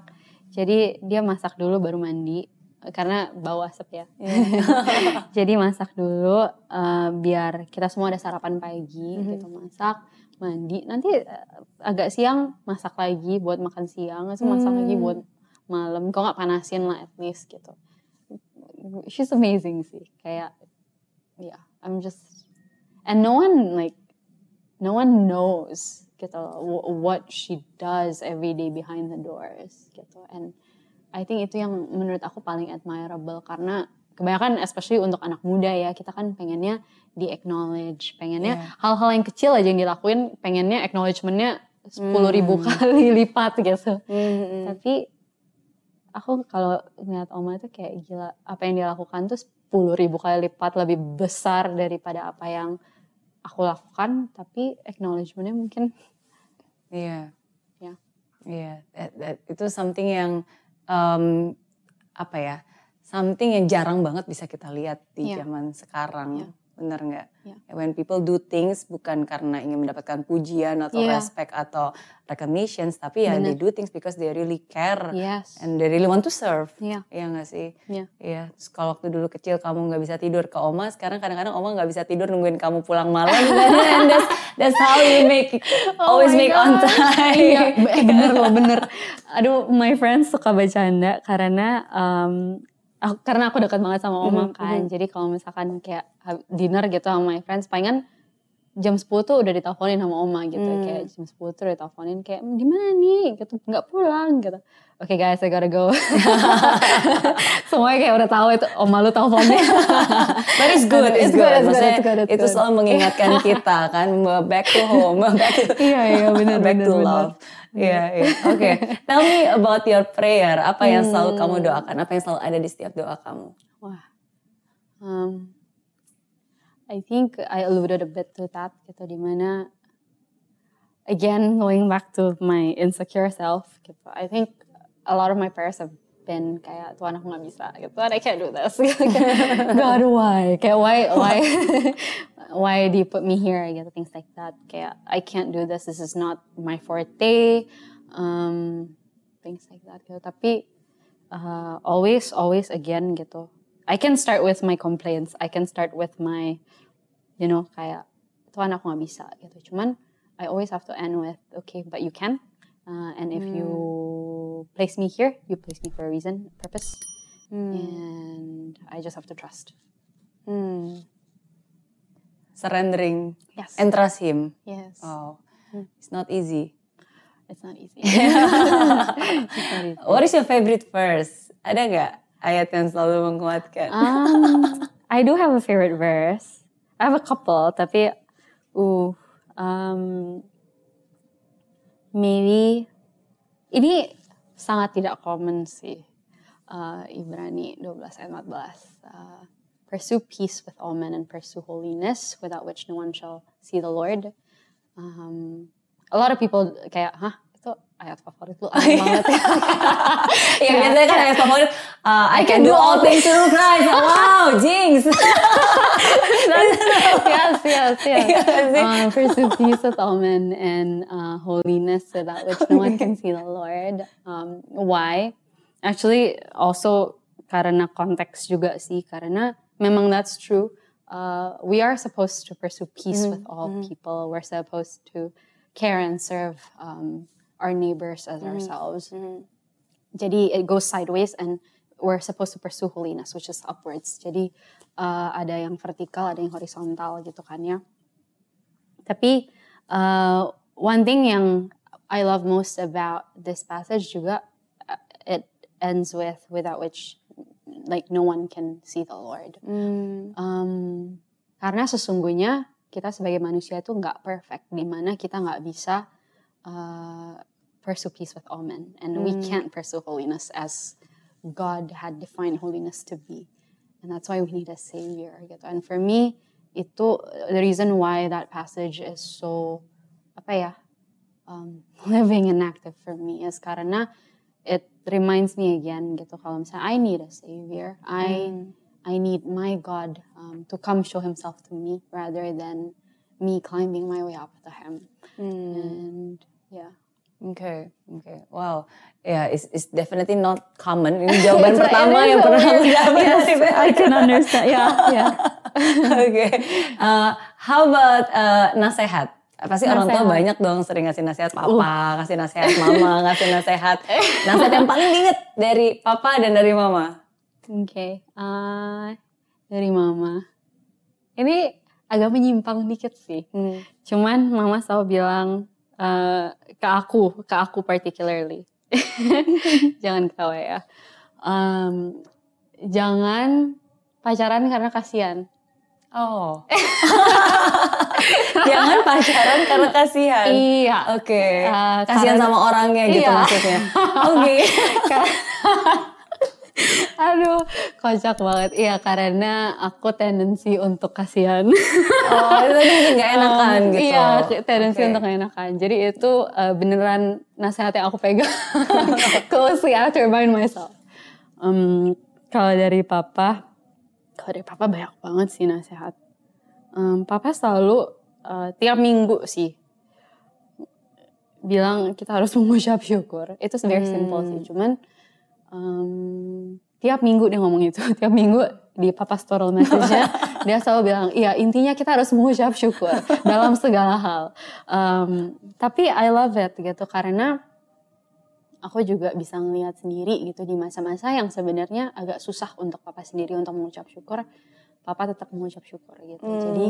Jadi dia masak dulu baru mandi karena bau asap ya. Jadi masak dulu eh, biar kita semua ada sarapan pagi Mhm. gitu masak, mandi. Nanti agak siang masak lagi buat makan siang, terus masak lagi Hmm. buat malam. Kok nggak panasin lah at least gitu. She's amazing sih. Kayak yeah, I'm just and no one like no one knows gitu wh- what she does every day behind the doors gitu and I think itu yang menurut aku paling admirable karena kebanyakan especially untuk anak muda ya kita kan pengennya di acknowledge pengennya Yeah. hal-hal yang kecil aja yang dilakuin pengennya acknowledgementnya sepuluh ribu Hmm. kali lipat gitu Hmm. tapi aku kalau ngeliat Oma itu kayak gila apa yang dia lakukan tuh sepuluh ribu kali lipat lebih besar daripada apa yang aku lakukan tapi acknowledgementnya mungkin Iya. Ya. Iya, that- that- itu something yang um, apa ya? Something yang jarang banget bisa kita lihat di Iya. zaman sekarang. Iya. Bener nggak? Iya. When people do things bukan karena ingin mendapatkan pujian atau Iya. respect atau recognitions, tapi ya they Bener. do things because they really care yes and they really want to serve. Iya. Iya nggak sih? Iya. Iya. Terus kalau waktu dulu kecil kamu nggak bisa tidur ke oma, sekarang kadang-kadang oma nggak bisa tidur nungguin kamu pulang malam. And that's, that's how you make always Oh my make on God. time. Iya, be- bener loh, bener. Aduh, my friends suka bercanda karena um, aku, karena aku dekat banget sama oma Mhm, kan. mhm. Jadi kalau misalkan kayak dinner gitu sama my friends, palingan jam 10 tuh udah diteleponin sama oma gitu. Hmm. Kayak jam 10 tuh udah diteleponin kayak di mana nih gitu, nggak pulang gitu. Oke guys, I gotta go. Semuanya kayak udah tahu itu oma lu teleponnya. But it's good, it's, It's good, good. it's good, it's good, it's itu good. selalu mengingatkan kita kan back to home, back to, Iya, iya, bener, back bener, to bener. love. Iya, iya. Oke, tell me about your prayer. Apa yang selalu kamu Hmm. doakan? Apa yang selalu ada di setiap doa kamu? Wah, Um, I think I alluded a bit to that gitu di mana again going back to my insecure self gitu. I think a lot of my parents have been kayak Tuhan aku nggak bisa gitu. And I can't do this. God why? Kayak why why why do you put me here? Gitu things like that. Kayak I can't do this. This is not my forte. Um, things like that gitu. Tapi uh, always always again gitu. I can start with my complaints. I can start with my you know kayak Tuhan aku nggak bisa gitu cuman I always have to end with okay but you can uh, and if you place me here you place me for a reason purpose and I just have to trust Surrendering yes and trust him. yes Oh, it's not easy. it's not easy It's not easy. What is your favorite verse? Ada nggak ayat yang selalu menguatkan? Um, I do have a favorite verse. I have a couple, tapi uh, um, maybe ini sangat tidak common sih. Uh, Ibrani 12 ayat 14. Uh, pursue peace with all men and pursue holiness, without which no one shall see the Lord. Um, a lot of people kayak, itu ayat favorit lu aneh banget ya. Yang biasanya kan ayat favorit, uh, I can do all things through Christ. Wow, jinx. yes, yes, yes. Um, pursue peace with all men and uh, holiness, without which no one can see the Lord. Um, why? Actually, also karena konteks juga sih, karena memang that's true. Uh, we are supposed to pursue peace with all people. We're supposed to care and serve um, our neighbors as ourselves. Jadi it goes sideways and we're supposed to pursue holiness, which is upwards. Jadi uh, ada yang vertikal, ada yang horizontal gitu kan ya. Tapi uh, one thing yang I love most about this passage juga, uh, it ends with without which like no one can see the Lord. Um, karena sesungguhnya kita sebagai manusia itu nggak perfect, di mana kita nggak bisa uh, pursue peace with all men, and we can't pursue holiness as God had defined holiness to be, and that's why we need a savior. Gitu. And for me, itu the reason why that passage is so apa ya um, living and active for me is karena it reminds me again gitu kalau misalnya I need a savior, I I need my God um, to come show Himself to me rather than me climbing my way up to Him. And yeah. Oke, oke, wow, ya, it's, it's definitely not common. Ini jawaban pertama yang pernah aku dapat. yes, I can understand. Yeah, yeah. Oke, Uh, how about uh, nasehat? Pasti orang tua banyak dong sering ngasih nasihat papa, ngasih nasihat mama, ngasih nasihat. Nasihat yang paling diinget dari papa dan dari mama. Oke, uh, dari mama. Ini agak menyimpang dikit sih. Cuman mama selalu bilang uh, ke aku, ke aku particularly. jangan ketawa ya. Um, jangan pacaran karena kasihan. Oh. Jangan pacaran karena kasihan. Iya. Oke. Uh, kasihan karena- sama orangnya gitu Iya. maksudnya. Oke. Aduh, kocak banget. Iya, karena aku tendensi untuk kasihan. Oh, itu mungkin gak enakan Um, gitu. Iya, tendensi Oke. untuk gak enakan. Jadi itu uh, beneran nasihat yang aku pegang. Closely, I have to remind myself. Um, kalau dari papa, kalau dari papa banyak banget sih nasihat. Um, papa selalu uh, tiap minggu sih bilang kita harus mengucap syukur. Itu very simple sih. Cuman um, tiap minggu dia ngomong itu. Tiap minggu di papa story message-nya dia selalu bilang, iya intinya kita harus mengucap syukur dalam segala hal. Um, tapi I love it gitu karena aku juga bisa ngelihat sendiri gitu di masa-masa yang sebenarnya agak susah untuk papa sendiri untuk mengucap syukur. Papa tetap mengucap syukur gitu. Jadi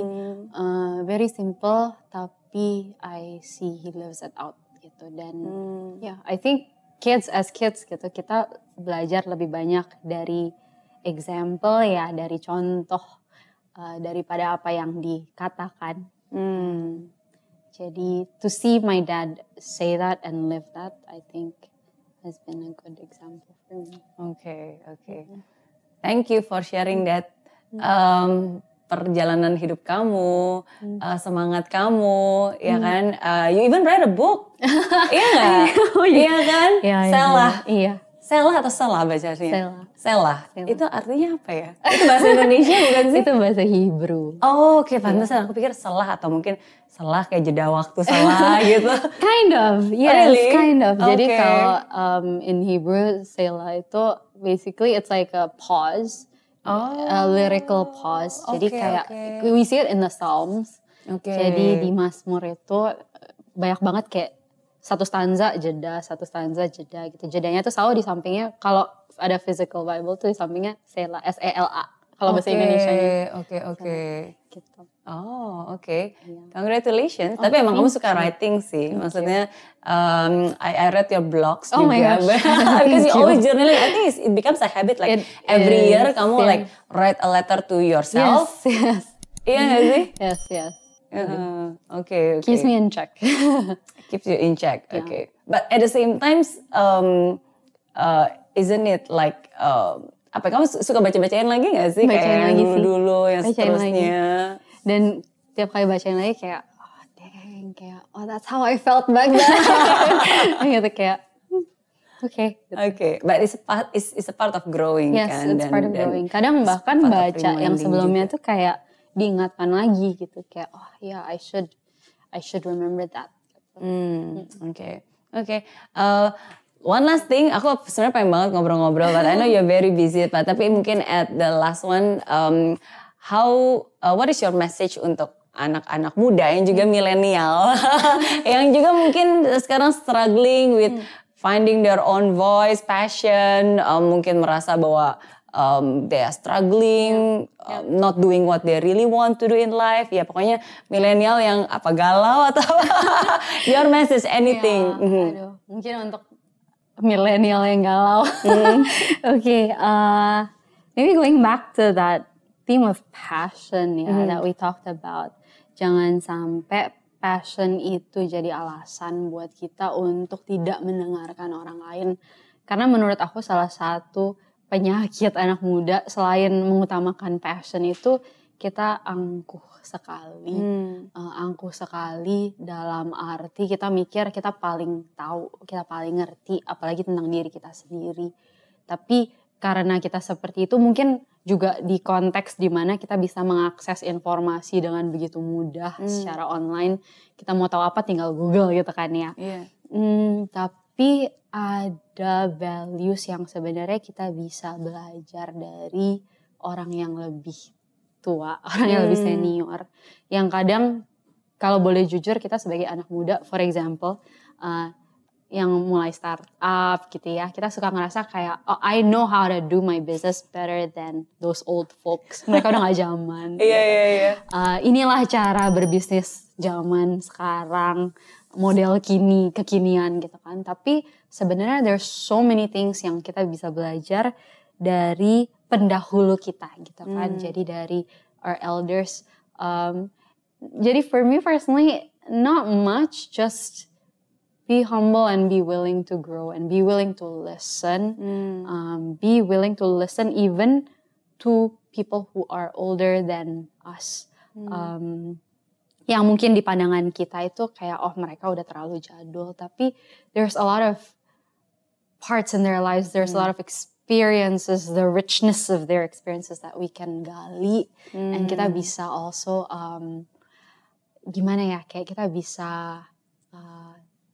uh, very simple tapi I see he lives it out gitu dan ya I think kids as kids gitu kita belajar lebih banyak dari example ya dari contoh uh, daripada apa yang dikatakan. Hmm. jadi to see my dad say that and live that I think has been a good example for me. Oke, oke. Thank you for sharing that. Um, perjalanan hidup kamu, Hmm. uh, semangat kamu, ya kan? Uh, you even write a book, iya nggak? Oh, iya. Iya kan? Iya, iya, Selah, Iya. selah atau selah bacanya? Selah. Selah. Selah. Itu artinya apa ya? Itu bahasa Indonesia bukan sih? Itu bahasa Hebrew. Oh, oke, pantesan aku pikir selah atau mungkin selah kayak jeda waktu selah gitu. Kind of, yes, really? kind of. Jadi Okay. kalau um, in Hebrew, Selah itu basically it's like a pause, Oh, a lyrical pause. Jadi Oke, kayak oke. we see it in the Psalms. Oke. Jadi di Mazmur itu eh, banyak banget kayak satu stanza jeda, satu stanza jeda gitu. Jedanya tuh selalu di sampingnya kalau ada physical Bible tuh di sampingnya Selah, S E L A. Kalau bahasa Oke, Indonesia Oke, oke. gitu. Oh, oke. Iya. Congratulations. Oh, Tapi emang kamu thank suka writing sih. Maksudnya, um, I, I read your blogs Oh my juga. gosh. Because you Thank always journaling. I think it becomes a habit. Like It every is, year kamu yeah. like write a letter to yourself. Yes, yes, Iya gak sih? yes, yes. Uh, Oke, oke. Keeps me in check. keeps you in check. Yeah. Okay, but at the same times, um, uh, isn't it like um, apa? Kamu su- suka baca-bacain lagi nggak sih? Bacain kayak lagi sih. dulu-dulu yang Bacain lagi. seterusnya. Dan tiap kali bacain lagi kayak, oh dang, kayak, oh that's how I felt back then. gitu kayak, hmm, oke. gitu. Oke, but it's a part, it's, it's a part of growing Yes, kan. it's part of dan- growing. Kadang bahkan baca yang sebelumnya juga. tuh kayak diingatkan lagi gitu. Kayak, oh yeah, I should, I should remember that. Hmm, oke, oke. Uh, one last thing, aku sebenarnya pengen banget ngobrol-ngobrol, but I know you're very busy, Pak. Tapi mungkin at the last one, um, how, uh, what is your message untuk anak-anak muda yang juga milenial, yang juga mungkin sekarang struggling with finding their own voice, passion, um, mungkin merasa bahwa um, they are struggling, um, not doing what they really want to do in life. Ya pokoknya milenial yang apa galau atau your message anything. Ya, Mhm. aduh, mungkin untuk milenial yang galau. Oke, uh, maybe going back to that theme of passion ya that we talked about. Jangan sampai passion itu jadi alasan buat kita untuk tidak mendengarkan orang lain. Karena menurut aku salah satu penyakit anak muda selain mengutamakan passion itu kita angkuh sekali Hmm. uh, angkuh sekali dalam arti kita mikir kita paling tahu, kita paling ngerti, apalagi tentang diri kita sendiri. Tapi karena kita seperti itu mungkin juga di konteks di mana kita bisa mengakses informasi dengan begitu mudah secara online. Kita mau tahu apa tinggal Google gitu kan ya. Iya. Hmm, tapi ada values yang sebenarnya kita bisa belajar dari orang yang lebih tua, orang yang lebih Hmm. senior. Yang kadang kalau boleh jujur kita sebagai anak muda, for example, uh, yang mulai startup gitu ya, kita suka ngerasa kayak, oh I know how to do my business better than those old folks. Mereka udah gak zaman. Iya iya iya. Uh, inilah cara berbisnis zaman sekarang model kini kekinian gitu kan tapi sebenarnya there's so many things yang kita bisa belajar dari pendahulu kita gitu kan. Jadi dari our elders um, jadi for me personally not much just be humble and be willing to grow and be willing to listen. Hmm. um, be willing to listen even to people who are older than us. Um, yang mungkin di pandangan kita itu kayak oh mereka udah terlalu jadul, tapi there's a lot of parts in their lives, there's a lot of experiences, the richness of their experiences that we can gali, and kita bisa also um, gimana ya kayak kita bisa uh,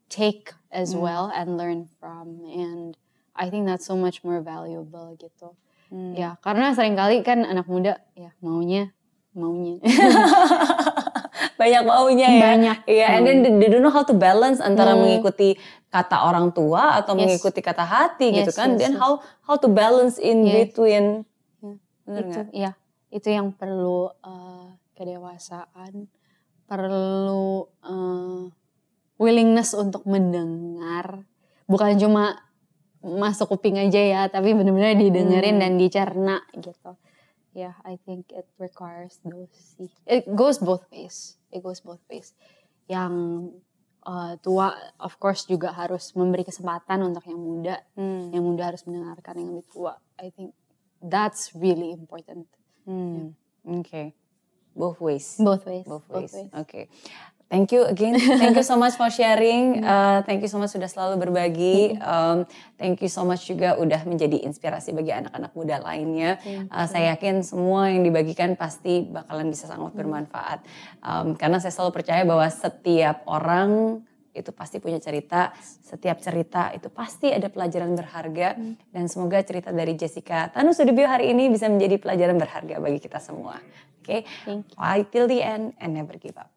take as well and learn from, and I think that's so much more valuable gitu. Ya, karena sering kali kan anak muda ya maunya maunya. Banyak maunya ya. Banyak. Iya, and then they, they don't know how to balance antara Hmm. mengikuti kata orang tua atau Yes. mengikuti kata hati gitu Yes, kan. yes, Then yes. how how to balance in Yes. between. Bener itu nggak? ya itu yang perlu uh, kedewasaan perlu uh, willingness untuk mendengar bukan cuma masuk kuping aja ya tapi benar-benar didengerin Hmm. dan dicerna gitu ya I think it requires those it goes both ways it goes both ways yang uh, tua of course juga harus memberi kesempatan untuk yang muda Hmm. yang muda harus mendengarkan yang lebih tua. I think that's really important. Hmm. Oke. Okay. Both ways. Both ways. Both ways. Oke. Okay. Thank you again. Thank you so much for sharing. Uh, thank you so much sudah selalu berbagi. Um, thank you so much juga udah menjadi inspirasi bagi anak-anak muda lainnya. Uh, saya yakin semua yang dibagikan pasti bakalan bisa sangat bermanfaat. Um, karena saya selalu percaya bahwa setiap orang itu pasti punya cerita. Setiap cerita itu pasti ada pelajaran berharga. Dan semoga cerita dari Jessica Tanu Sudibyo hari ini bisa menjadi pelajaran berharga bagi kita semua. Oke, okay? fight till the end and never give up.